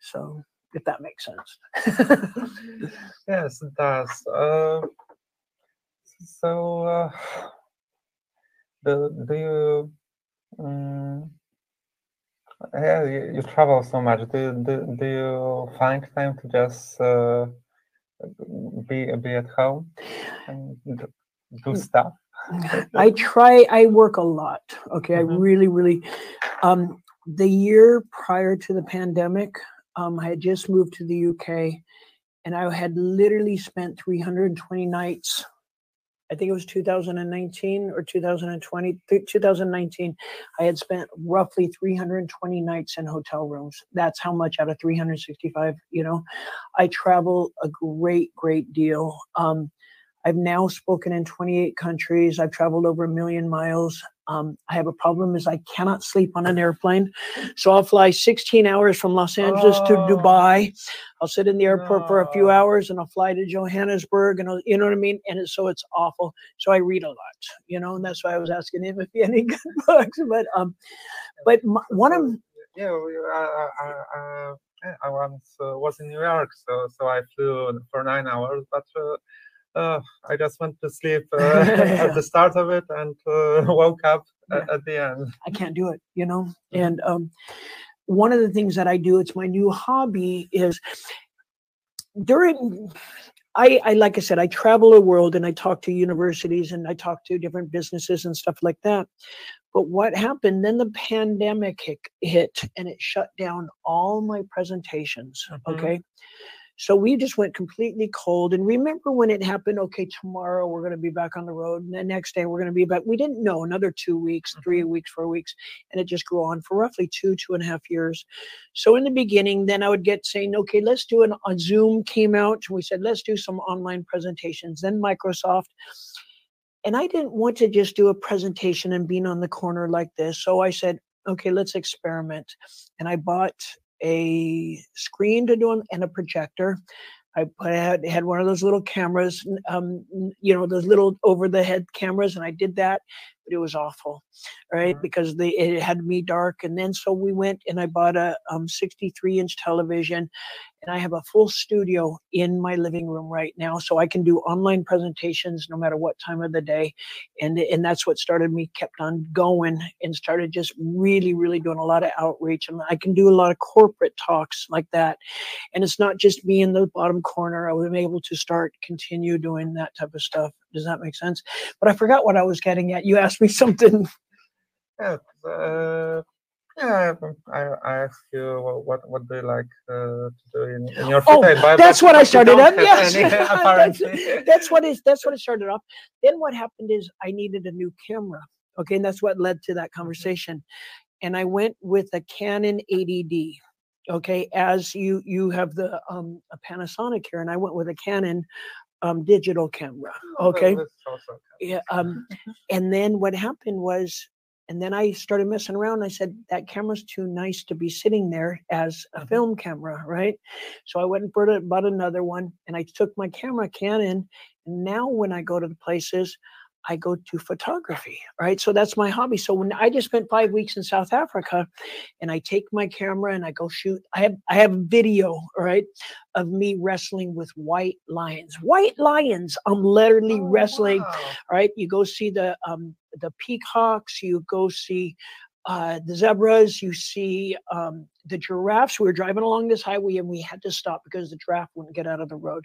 so if that makes sense. Yes, it does. Uh, so, uh, do, do you, um, yeah, you, you travel so much. Do, you- do, do you find time to just uh, be be at home and do stuff? I try, I work a lot. Okay. I Mhm. really, really, um, the year prior to the pandemic, um, I had just moved to the UK and I had literally spent 320 nights. I think it was 2019 or 2020, th- 2019. I had spent roughly 320 nights in hotel rooms. That's how much out of 365, you know. I travel a great, great deal. Um, I've now spoken in 28 countries. I've traveled over a million miles. Um, I have a problem is I cannot sleep on an airplane. So I'll fly 16 hours from Los Angeles to Oh. Dubai. I'll sit in the airport for a few hours and I'll fly to Johannesburg and I'll, you know what I mean? And it's, so it's awful. So I read a lot, you know, and that's why I was asking him if he had any good books. But um, but m one of Yeah, uh, uh, uh, I once uh, was in New York, so so I flew for nine hours, but uh, uh, I just went to sleep uh, at the start of it and uh, woke up at, at the end. I can't do it, you know. And um, one of the things that I do, it's my new hobby, is during. I, I like I said, I travel the world and I talk to universities and I talk to different businesses and stuff like that. But what happened? Then the pandemic hit, hit and it shut down all my presentations. Mhm. Okay. So we just went completely cold. And remember when it happened? Okay, tomorrow we're going to be back on the road. And the next day we're going to be back. We didn't know another two weeks, three mm-hmm. weeks, four weeks. And it just grew on for roughly two, two and a half years. So in the beginning, then I would get saying, okay, let's do an a Zoom came out. And we said, let's do some online presentations. Then Microsoft. And I didn't want to just do a presentation and being on the corner like this. So I said, okay, let's experiment. And I bought a screen to do 'em and a projector. I put, had, had one of those little cameras, um, you know, those little over the head cameras, and I did that, but it was awful, right? Because they it had me dark, and then so we went and I bought a um 63 inch television, and I have a full studio in my living room right now, so I can do online presentations no matter what time of the day, and and that's what started me kept on going and started just really really doing a lot of outreach, and I can do a lot of corporate talks like that, and it's not just me in the bottom corner. I was able to start continue doing that type of stuff. Does that make sense? But I forgot what I was getting at. You asked me something. Yeah, uh, yeah. I, I asked you what what, do you like uh, to do in, in your free Oh, time, but- that's but what I started up. Yes, any, that's, that's what is that's what it started off. Then what happened is I needed a new camera. Okay, and that's what led to that conversation. And I went with a Canon 80D. Okay, as you you have the um a Panasonic here, and I went with a Canon um digital camera. Okay. That's Yeah. Um, and then what happened was, and then I started messing around. I said that camera's too nice to be sitting there as a Mhm. film camera, right? So I went and bought, bought another one, and I took my camera Canon. And now when I go to the places, I go to photography, right? So that's my hobby. So when I just spent five weeks in South Africa, and I take my camera and I go shoot. I have I have video, right, of me wrestling with white lions. White lions. I'm literally Oh, wrestling wow. right? You go see the um, the peacocks. You go see uh, the zebras, you see um, the giraffes. We were driving along this highway and we had to stop because the giraffe wouldn't get out of the road.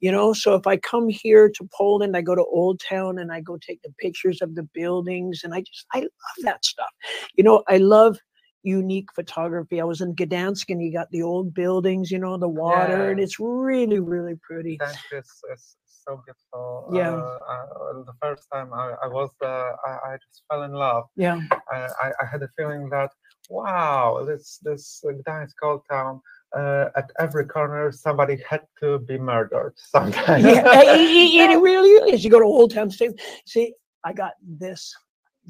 You know, so if I come here to Poland, I go to Old Town and I go take the pictures of the buildings, and I just I love that stuff. You know, I love unique photography. I was in Gdansk and you got the old buildings, you know, the water, and it's really, really pretty. You. So. Yeah. Uh, uh, the first time I, I was I, I just fell in love. Yeah. I, I, I had a feeling that wow, this this Gdańsk old town. Uh, at every corner, somebody had to be murdered sometimes. yeah, it, it- it really is. You go to Old Town Station. See, I got this,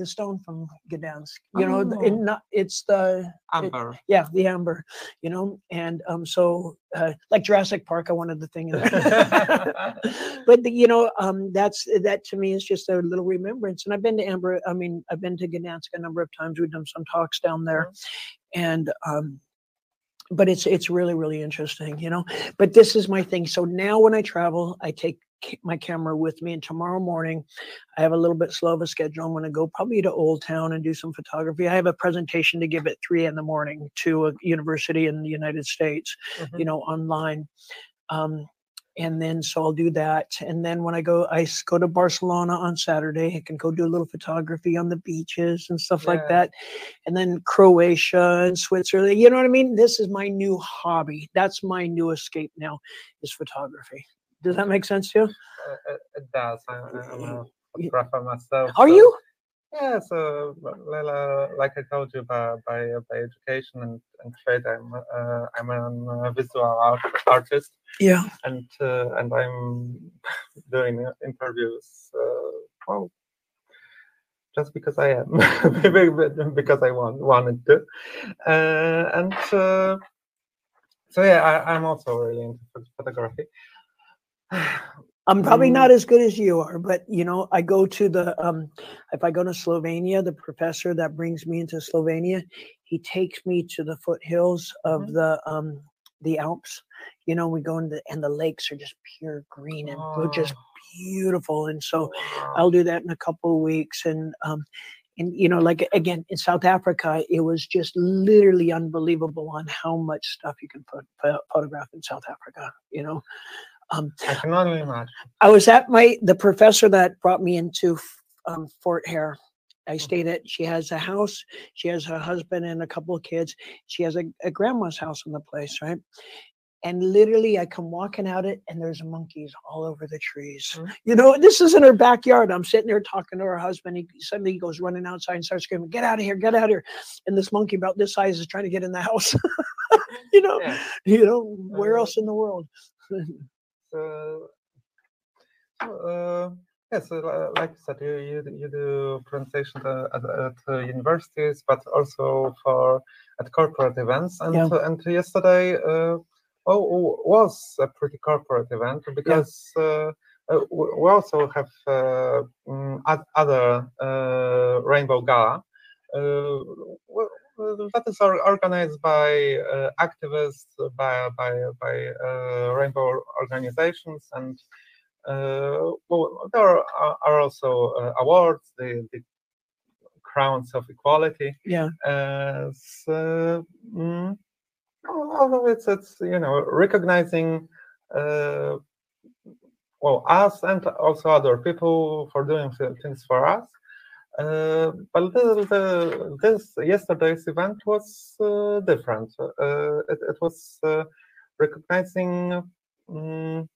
the stone from Gdansk. You know, it Oh. not, it's the Amber. yeah, the amber. You know, and um, so uh, like Jurassic Park, I wanted the thing in there. but the, you know, um, that's that to me is just a little remembrance. And I've been to Amber. I mean, I've been to Gdansk a number of times. We've done some talks down there, and um, but it's it's really really interesting, you know. But this is my thing. So now when I travel, I take my camera with me, and tomorrow morning, I have a little bit slow of a schedule. I'm going to go probably to Old Town and do some photography. I have a presentation to give at three in the morning to a university in the United States, you know, online. Um, and then so I'll do that. And then when I go, I go to Barcelona on Saturday. I can go do a little photography on the beaches and stuff like that. And then Croatia and Switzerland. You know what I mean? This is my new hobby. That's my new escape now is photography. Does that make sense to you? Uh, it, does. I, I'm a photographer myself. Are so- you? Yeah, so like I told you, by by, by education and, and trade, I'm uh, I'm a uh, visual art, artist, Yeah. and uh, and I'm doing uh, interviews. Uh, well, just because I am, because I want wanted to, uh, and uh, so yeah, I, I'm also really into phot- photography. I'm probably Mm. not as good as you are, but you know, I go to the um if I go to Slovenia, the professor that brings me into Slovenia, he takes me to the foothills of Mhm. the um the Alps. You know, we go into and the lakes are just pure green and blue, just Oh, beautiful. And so. I'll do that in a couple of weeks. And um, and you know, like again in South Africa, it was just literally unbelievable on how much stuff you can put, pho- photograph in South Africa. You know, um, I can only imagine. I was at my the professor that brought me into um, Fort Hare. I Mm-hmm. stayed at. She has a house. She has her husband and a couple of kids. She has a, a grandma's house in the place, right? And literally, I come walking out it, and there's monkeys all over the trees. Mhm. You know, this is in her backyard. I'm sitting there talking to her husband. He suddenly he goes running outside and starts screaming, "Get out of here! Get out of here!" And this monkey about this size is trying to get in the house. you know, Yeah. you know, where Uh, else in the world? So, uh, yes, like you said, you, you, you do presentations at, at uh, universities, but also for at corporate events. And Yeah. uh, and yesterday, uh, oh, was a pretty corporate event because uh, uh, we also have uh, mm, other uh, Rainbow Gala. That is organized by uh, activists, by by by uh, rainbow organizations, and uh, well, there are, are also uh, awards, the, the crowns of equality. Yeah. Uh, so, mm, although it's it's you know recognizing uh, well us and also other people for doing things for us. Uh, but the, the, this yesterday's event was uh, different. Uh, it, it was uh, recognizing mm,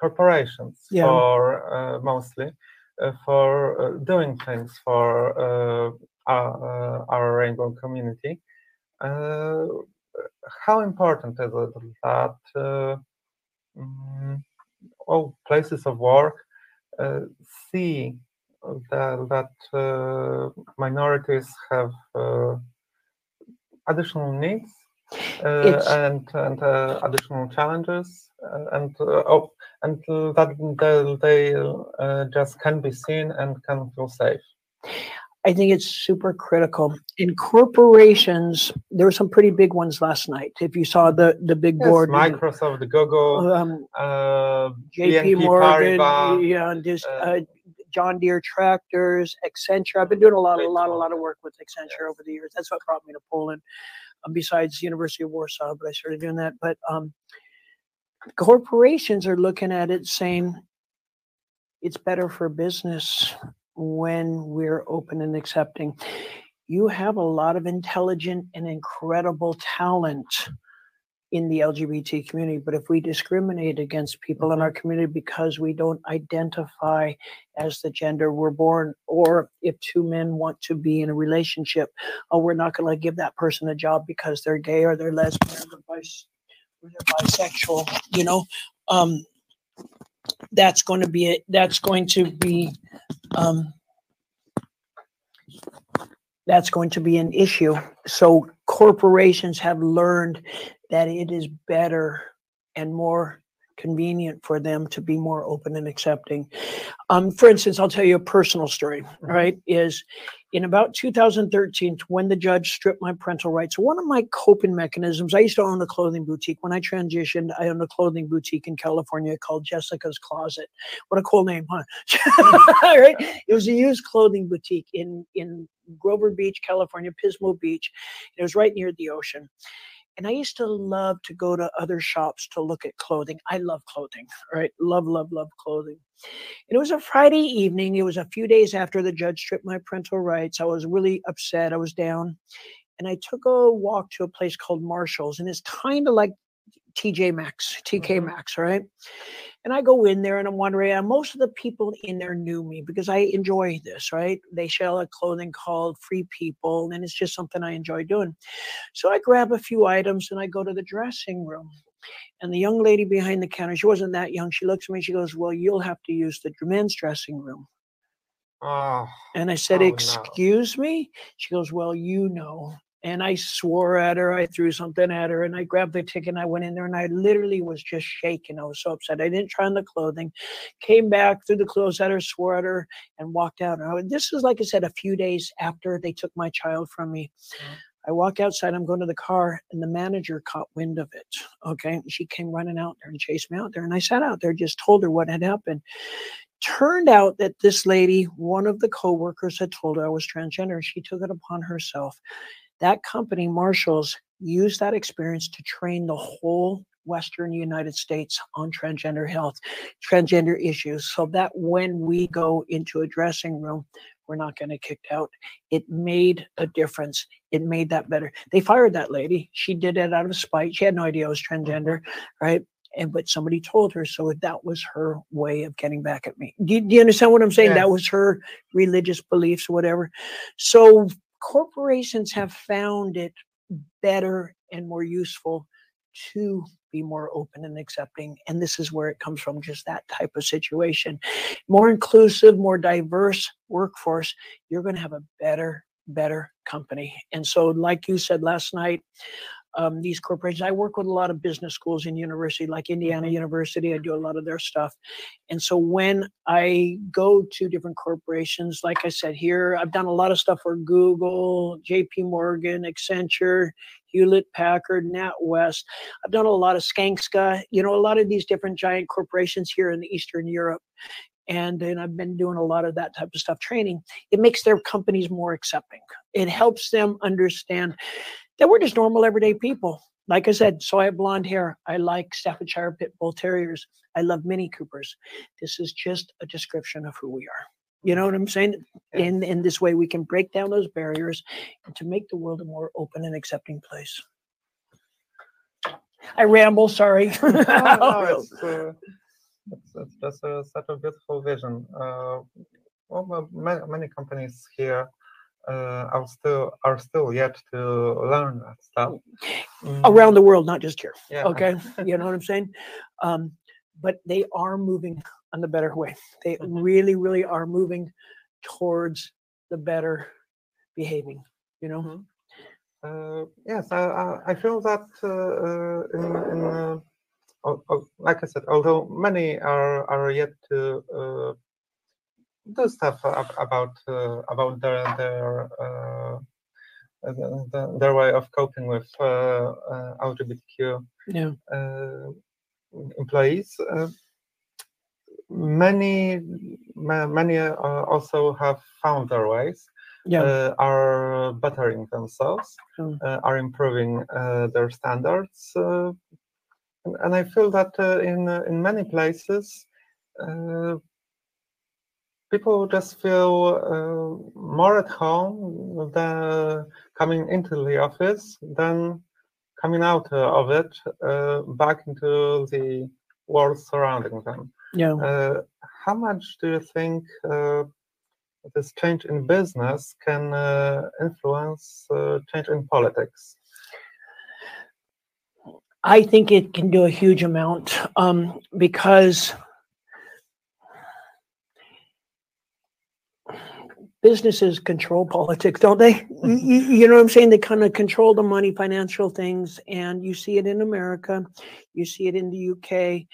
corporations Yeah. for uh, mostly uh, for uh, doing things for uh, our, uh, our rainbow community. Uh, how important is it that uh, mm, all places of work uh, see that, that uh, minorities have uh, additional needs uh, and and uh, additional challenges and uh, oh, and that they, they uh, just can be seen and can feel safe. I think it's super critical. In corporations, there were some pretty big ones last night. If you saw the the big Yes, board, Microsoft, Google, um, uh, J.P. Morgan, Paribas, yeah, and this uh, uh, John Deere tractors, Accenture. I've been doing a lot, a lot, a lot of work with Accenture over the years. That's what brought me to Poland. Um, besides the University of Warsaw, but I started doing that. But um, corporations are looking at it saying it's better for business when we're open and accepting. You have a lot of intelligent and incredible talent in the LGBT community, but if we discriminate against people in our community because we don't identify as the gender we're born, or if two men want to be in a relationship, oh, we're not going to give that person a job because they're gay or they're lesbian or they're, bis- or they're bisexual, you know, um, that's going to be it. That's going to be, um, that's going to be an issue. So corporations have learned that it is better and more convenient for them to be more open and accepting. Um, for instance, I'll tell you a personal story, right? Is in about 2013, when the judge stripped my parental rights, one of my coping mechanisms, I used to own a clothing boutique. When I transitioned, I owned a clothing boutique in California called Jessica's Closet. What a cool name, huh? right? It was a used clothing boutique in, in Grover Beach, California, Pismo Beach. It was right near the ocean. And I used to love to go to other shops to look at clothing. I love clothing, right? Love, love, love clothing. And it was a Friday evening. It was a few days after the judge stripped my parental rights. I was really upset. I was down. And I took a walk to a place called Marshall's, and it's kind of like TJ Maxx, TK mm-hmm. Maxx, right? And I go in there and I'm wondering, and most of the people in there knew me because I enjoy this, right? They sell a clothing called Free People, and it's just something I enjoy doing. So I grab a few items and I go to the dressing room. And the young lady behind the counter, she wasn't that young. She looks at me, she goes, Well, you'll have to use the men's dressing room. Oh, And I said, Oh, no. Excuse me? She goes, Well, you know. And I swore at her. I threw something at her and I grabbed the ticket and I went in there and I literally was just shaking. I was so upset. I didn't try on the clothing. Came back, threw the clothes at her, swore at her, and walked out. And I, this is, like I said, a few days after they took my child from me. Mm-hmm. I walk outside, I'm going to the car, and the manager caught wind of it. Okay. She came running out there and chased me out there. And I sat out there, just told her what had happened. Turned out that this lady, one of the coworkers, had told her I was transgender. She took it upon herself. That company, Marshalls, used that experience to train the whole Western United States on transgender health, transgender issues, so that when we go into a dressing room, we're not going to get kicked out. It made a difference. It made that better. They fired that lady. She did it out of spite. She had no idea I was transgender, right? And but somebody told her, so that was her way of getting back at me. Do you, do you understand what I'm saying? That was her religious beliefs, or whatever. So corporations have found it better and more useful to be more open and accepting. And this is where it comes from, just that type of situation. More inclusive, more diverse workforce, you're going to have a better, better company. And so, like you said last night, um, these corporations, I work with a lot of business schools and university, like Indiana University. I do a lot of their stuff. And so when I go to different corporations, like I said here, I've done a lot of stuff for Google, JP Morgan, Accenture, Hewlett Packard, NatWest. I've done a lot of Skanska, you know, a lot of these different giant corporations here in Eastern Europe. And then I've been doing a lot of that type of stuff training. It makes their companies more accepting. It helps them understand that we're just normal everyday people. Like I said, so I have blonde hair. I like Staffordshire Pit Bull Terriers. I love Mini Coopers. This is just a description of who we are. You know what I'm saying? In in this way, we can break down those barriers and to make the world a more open and accepting place. I ramble. Sorry. no, no, it's, uh, just a, such a beautiful vision. Uh, well, well, many, many companies here uh, are still are still yet to learn that stuff. Mm, Around the world, not just here. yeah. Okay, you know what I'm saying? Um, but they are moving on the better way. They Mhm. really, really are moving towards the better behaving. You know. Mhm. Uh, yes, I, I, I feel that uh, uh, in, in uh, al- al- like I said, although many are are yet to uh, do stuff about uh, about their their uh, the- the- their way of coping with uh, uh, LGBTQ Yeah. uh, employees. Uh, many many uh, also have found their ways Yeah. uh, are bettering themselves Mm. uh, are improving uh, their standards uh, and, and i feel that uh, in in many places uh, people just feel uh, more at home than coming into the office than coming out uh, of it uh, back into the world surrounding them Yeah. uh, how much do you think uh, this change in business can uh, influence uh, change in politics? I think it can do a huge amount um, because businesses control politics, don't they? Y- mm-hmm. y- You know what I'm saying? They kind of control the money, financial things, and you see it in America, you see it in the UK,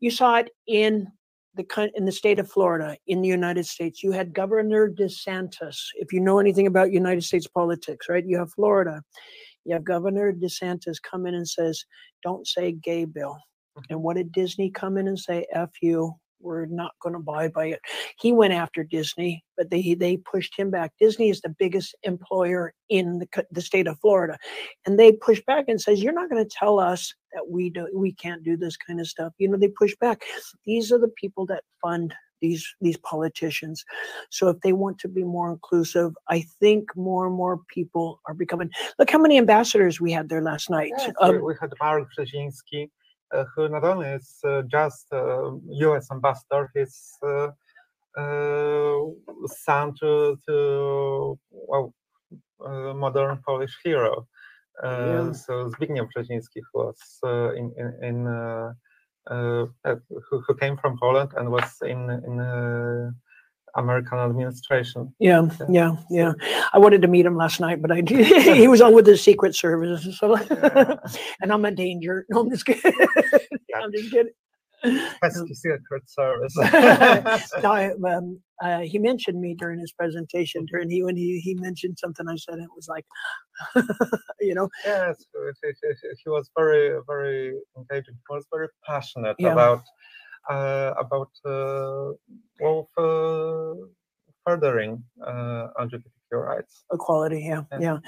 you saw it in the in the state of Florida, in the United States. You had Governor DeSantis. If you know anything about United States politics, right? You have Florida. You have Governor DeSantis come in and says, "Don't say gay bill." Mm-hmm. And what did Disney come in and say? F you. We're not going to buy by it. He went after Disney, but they they pushed him back. Disney is the biggest employer in the, the state of Florida, and they pushed back and says, "You're not going to tell us that we do we can't do this kind of stuff." You know, they push back. These are the people that fund these these politicians. So if they want to be more inclusive, I think more and more people are becoming. Look how many ambassadors we had there last night. Yes, Um, we, had Mark Brzezinski, uh, who not only is uh, just uh, U.S. ambassador, he's uh, uh, son to, to well, uh, modern Polish hero. Uh, Yeah. So Zbigniew Brzezinski, who was uh, in in, in uh, uh, uh, who, who came from Poland and was in in uh, American administration. Yeah, Yeah. yeah, yeah. I wanted to meet him last night, but I he was on with the Secret Service, so and I'm a danger. No, I'm just kidding. I'm just kidding. Pesky Secret Service. no, I, um, uh, he mentioned me during his presentation. During he when he he mentioned something, I said it was like, you know, Yes, he, was very, very engaging. He was very passionate Yeah. about about uh, well, uh, furthering uh, LGBTQ rights. equality yeah, Yeah. yeah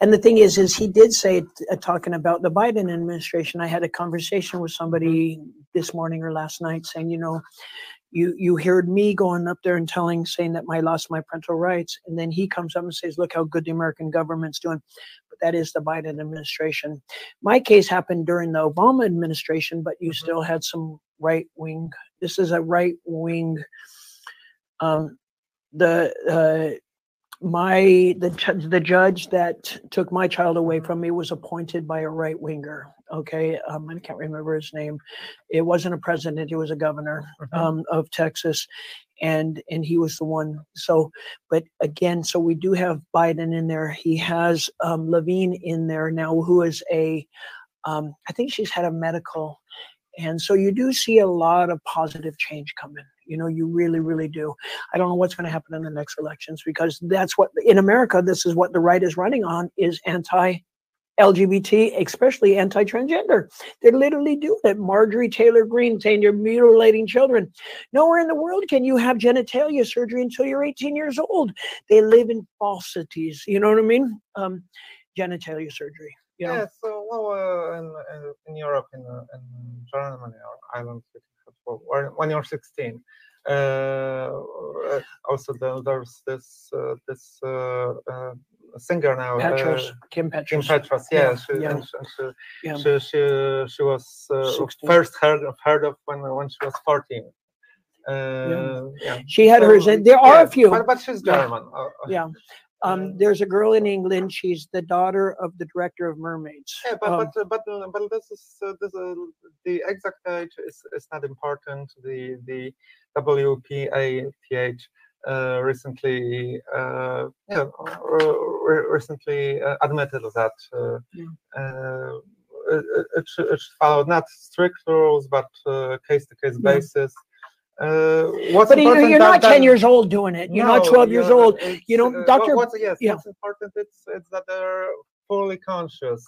and the thing is is he did say uh, talking about the biden administration i had a conversation with somebody this morning or last night saying you know you you heard me going up there and telling saying that I lost my parental rights and then he comes up and says look how good the american government's doing that is the biden administration. My case happened during the obama administration but you Mhm. still had some right wing this is a right wing um the uh my the the judge that took my child away from me was appointed by a right winger okay? Um, i can't remember his name. It wasn't a president it was a governor Mhm. um, of texas and and he was the one so but again so we do have biden in there. He has um, levine in there now who is a um, i think she's had a medical and so you do see a lot of positive change coming you know you really really do. I don't know what's going to happen in the next elections because that's what in America this is what the right is running on is anti LGBT, especially anti-transgender. They're literally doing it. Marjorie Taylor Greene saying you're mutilating children. Nowhere in the world can you have genitalia surgery until you're 18 years old. They live in falsities. You know what I mean? Um, genitalia surgery. You know? Yeah, so well, uh, in, in, Europe, in, uh, in Germany or Ireland, when you're 16, uh, uh, also the, there's this uh, this uh, uh, singer now, uh, Kim Kim Petras. Yeah, Yeah, she, yeah. she, Yeah. she, she, she was uh, first heard of heard of when when she was 14. Uh, yeah. She had hers, and there are a few. but, but she's Yeah. German. uh, uh, Yeah. Um, there's a girl in England. She's the daughter of the director of Mermaids. Yeah, but Um, but but but this is uh, this uh, the exact age is, is not important. The the WPATH recently uh, yeah uh, re- recently uh, admitted that uh, Yeah. uh, it, it- should, it should follow not strict rules but case to case basis. Uh, what's but you're that- not 10 years old doing it. You're not 12 years you're- old. You know, Dr. What's, yes, yeah. what's important it's that they're fully conscious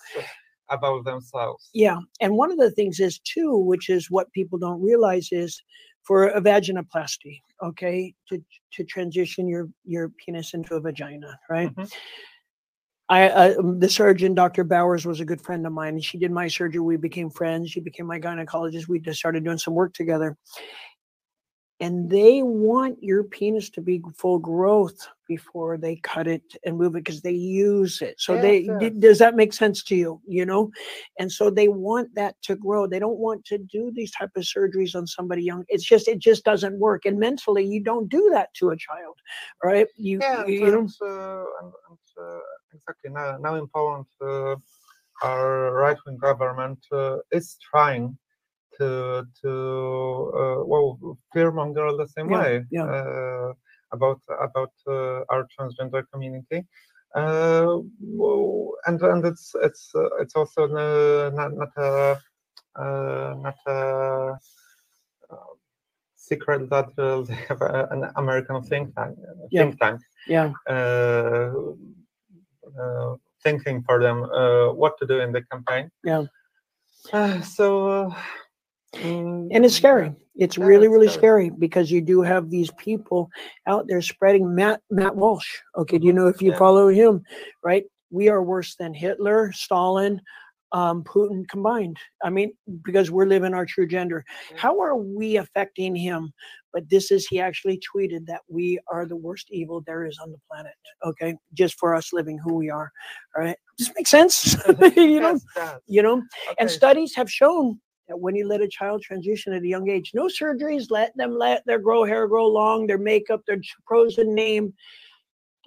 about themselves. Yeah. And one of the things is, too, which is what people don't realize is for a vaginoplasty, okay, to to transition your your penis into a vagina, right? Mhm. I uh, the surgeon, Dr. Bowers, was a good friend of mine. She did my surgery. We became friends. She became my gynecologist. We just started doing some work together. And they want your penis to be full growth before they cut it and move it because they use it. So they Yes, d- yes. does that make sense to you? You know, and so they want that to grow. They don't want to do these type of surgeries on somebody young. It's just it just doesn't work. And mentally, you don't do that to a child, right? You Yeah, you, and, you know. uh, and, and, uh, exactly. Now, now in Poland, uh, our right-wing government uh, is trying to to uh, well fearmonger the same Yeah, way yeah. uh, about about uh, our transgender community. Uh, and and it's it's uh, it's also not not a uh, not a uh, secret that uh, they have a, an American think tank Yeah. think tank Yeah, uh, uh, thinking for them uh, what to do in the campaign. Yeah. Uh, so, uh, mm, and it's scary. It's Yeah, really, really scary. scary because you do have these people out there spreading Matt Matt Walsh. Okay, do you Mhm, know if you yeah. follow him? Right, we are worse than Hitler, Stalin, um, Putin combined. I mean, because we're living our true gender. Yeah. How are we affecting him? But this is he actually tweeted that we are the worst evil there is on the planet. Okay, just for us living who we are. All right, does this make sense? you know, you know and studies have shown that when you let a child transition at a young age, no surgeries, let them let their grow hair grow long, their makeup, their chosen name,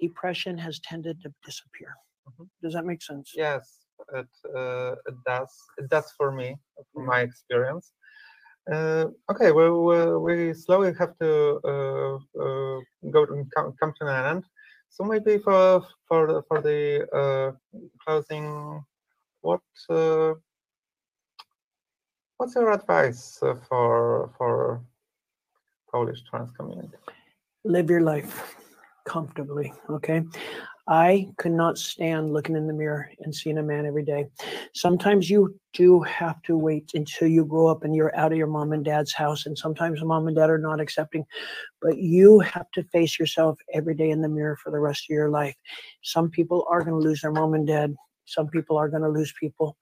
depression has tended to disappear. Mhm. Does that make sense? Yes, it uh, it does. It does for me, from my experience. Uh, okay, well, we, we slowly have to uh, uh, go to come, come to an end. So maybe for for the, for the uh, closing, what uh, what's your advice uh, for for Polish trans community? Live your life comfortably. Okay. I could not stand looking in the mirror and seeing a man every day. Sometimes you do have to wait until you grow up and you're out of your mom and dad's house. And sometimes mom and dad are not accepting, but you have to face yourself every day in the mirror for the rest of your life. Some people are going to lose their mom and dad. Some people are going to lose people.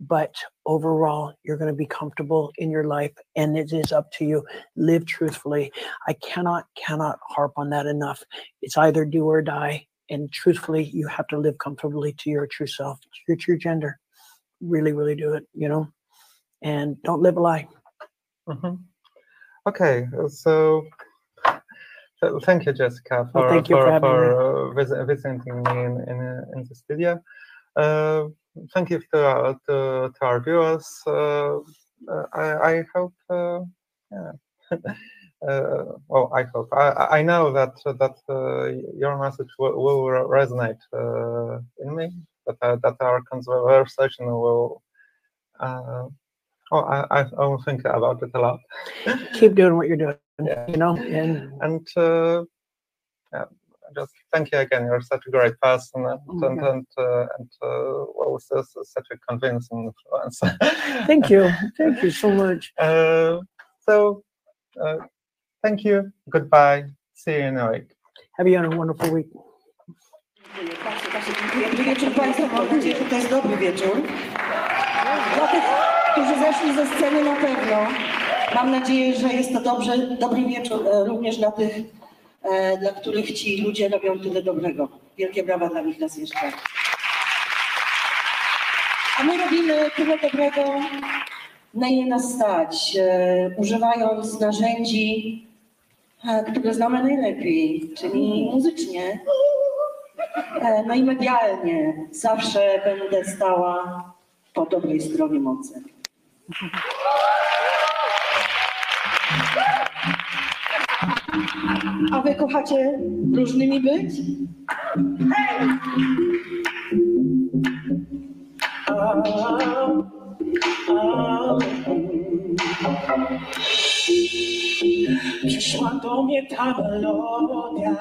But overall, you're going to be comfortable in your life and it is up to you. Live truthfully. I cannot, cannot harp on that enough. It's either do or die. And truthfully, you have to live comfortably to your true self, to your true gender. Really, really do it, you know? And don't live a lie. Mhm. Okay, uh, so thank you, Jessica, for Well, thank you for for, for, uh, visiting me in in, uh, in the studio. Uh, thank you to our, to, to our viewers. Uh, uh, I, I hope, uh, yeah. Uh, well, I hope. I, I- know that that uh, your message will, will resonate uh, in me. That uh, that our conversation will. Uh, oh, I, I I will think about it a lot. Keep doing what you're doing, Yeah. you know? And And uh, yeah, just thank you again. You're such a great person, and Oh and and, uh, and uh, well, so, so- such a convincing influence. thank you. Thank you so much. Uh, so, uh, thank you. Goodbye. See you in a week. Have you had a wonderful week. Bardzo, bardzo dziękuję. Dobry wieczór Państwu. Mam nadzieję, że to jest dobry wieczór. Dla tych, którzy zeszli ze sceny na pewno. Mam nadzieję, że jest to dobrze, dobry wieczór również dla tych, dla których ci ludzie robią tyle dobrego. Wielkie brawa dla nich raz jeszcze. A my robimy tyle dobrego, na ile nas stać, e, używając narzędzi, e, które znamy najlepiej, czyli muzycznie. E, No i medialnie zawsze będę stała po dobrej stronie mocy. A wy kochacie różnymi być? Przyszła do mnie ta melodia,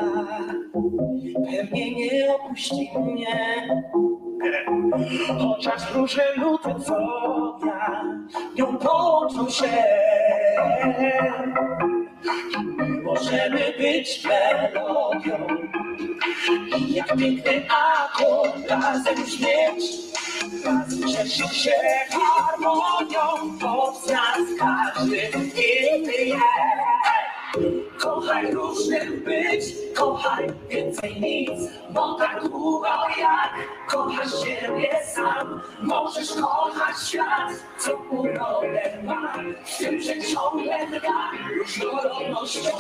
pewnie nie opuści mnie. Chociaż różne nuty co ja, nią połączą się. Możemy być melodią i jak piękny akord razem brzmieć. Razem cieszyć się harmonią, bo z nas każdy inny jest. Kochaj różnym być, kochaj więcej nic, bo tak długo jak kochasz siebie sam, możesz kochać świat, co urodę ma, w tym, że ciągle drga różnorodnością.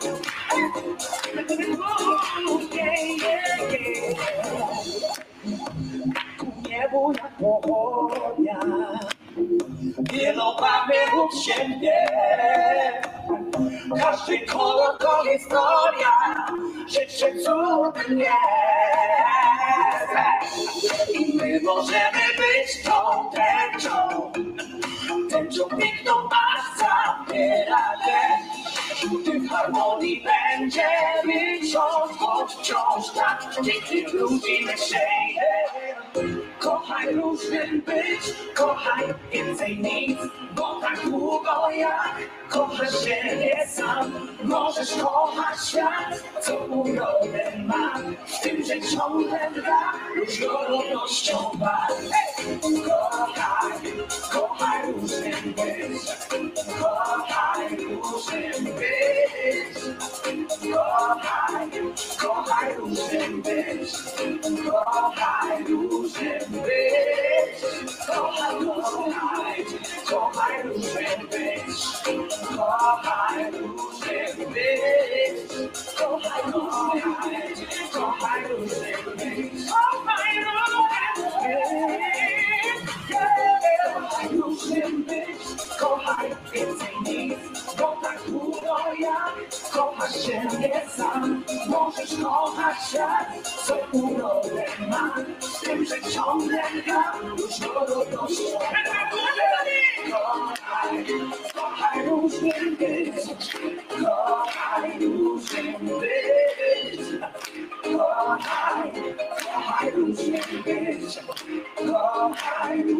Ku niebu jak pochodnia, wielobarwny lub siebie. Każdy kolor to historia, życie cudnie. I my możemy być tą tęczą, tęczą piękną zabiera deszcz. Gdy w harmonii będziemy ciąć, choć wciąż tak pięknych ludzi myślenie. Kochaj różnym być, kochaj więcej nic, bo tak długo jak kochasz siebie sam, możesz kochać świat, co urodę ma, w tym, że ciągle drga różnorodnością barw. Kochaj, kochaj różnym być, kochaj różnym być, kochaj różnym być, kochaj kochaj, kochaj, kochaj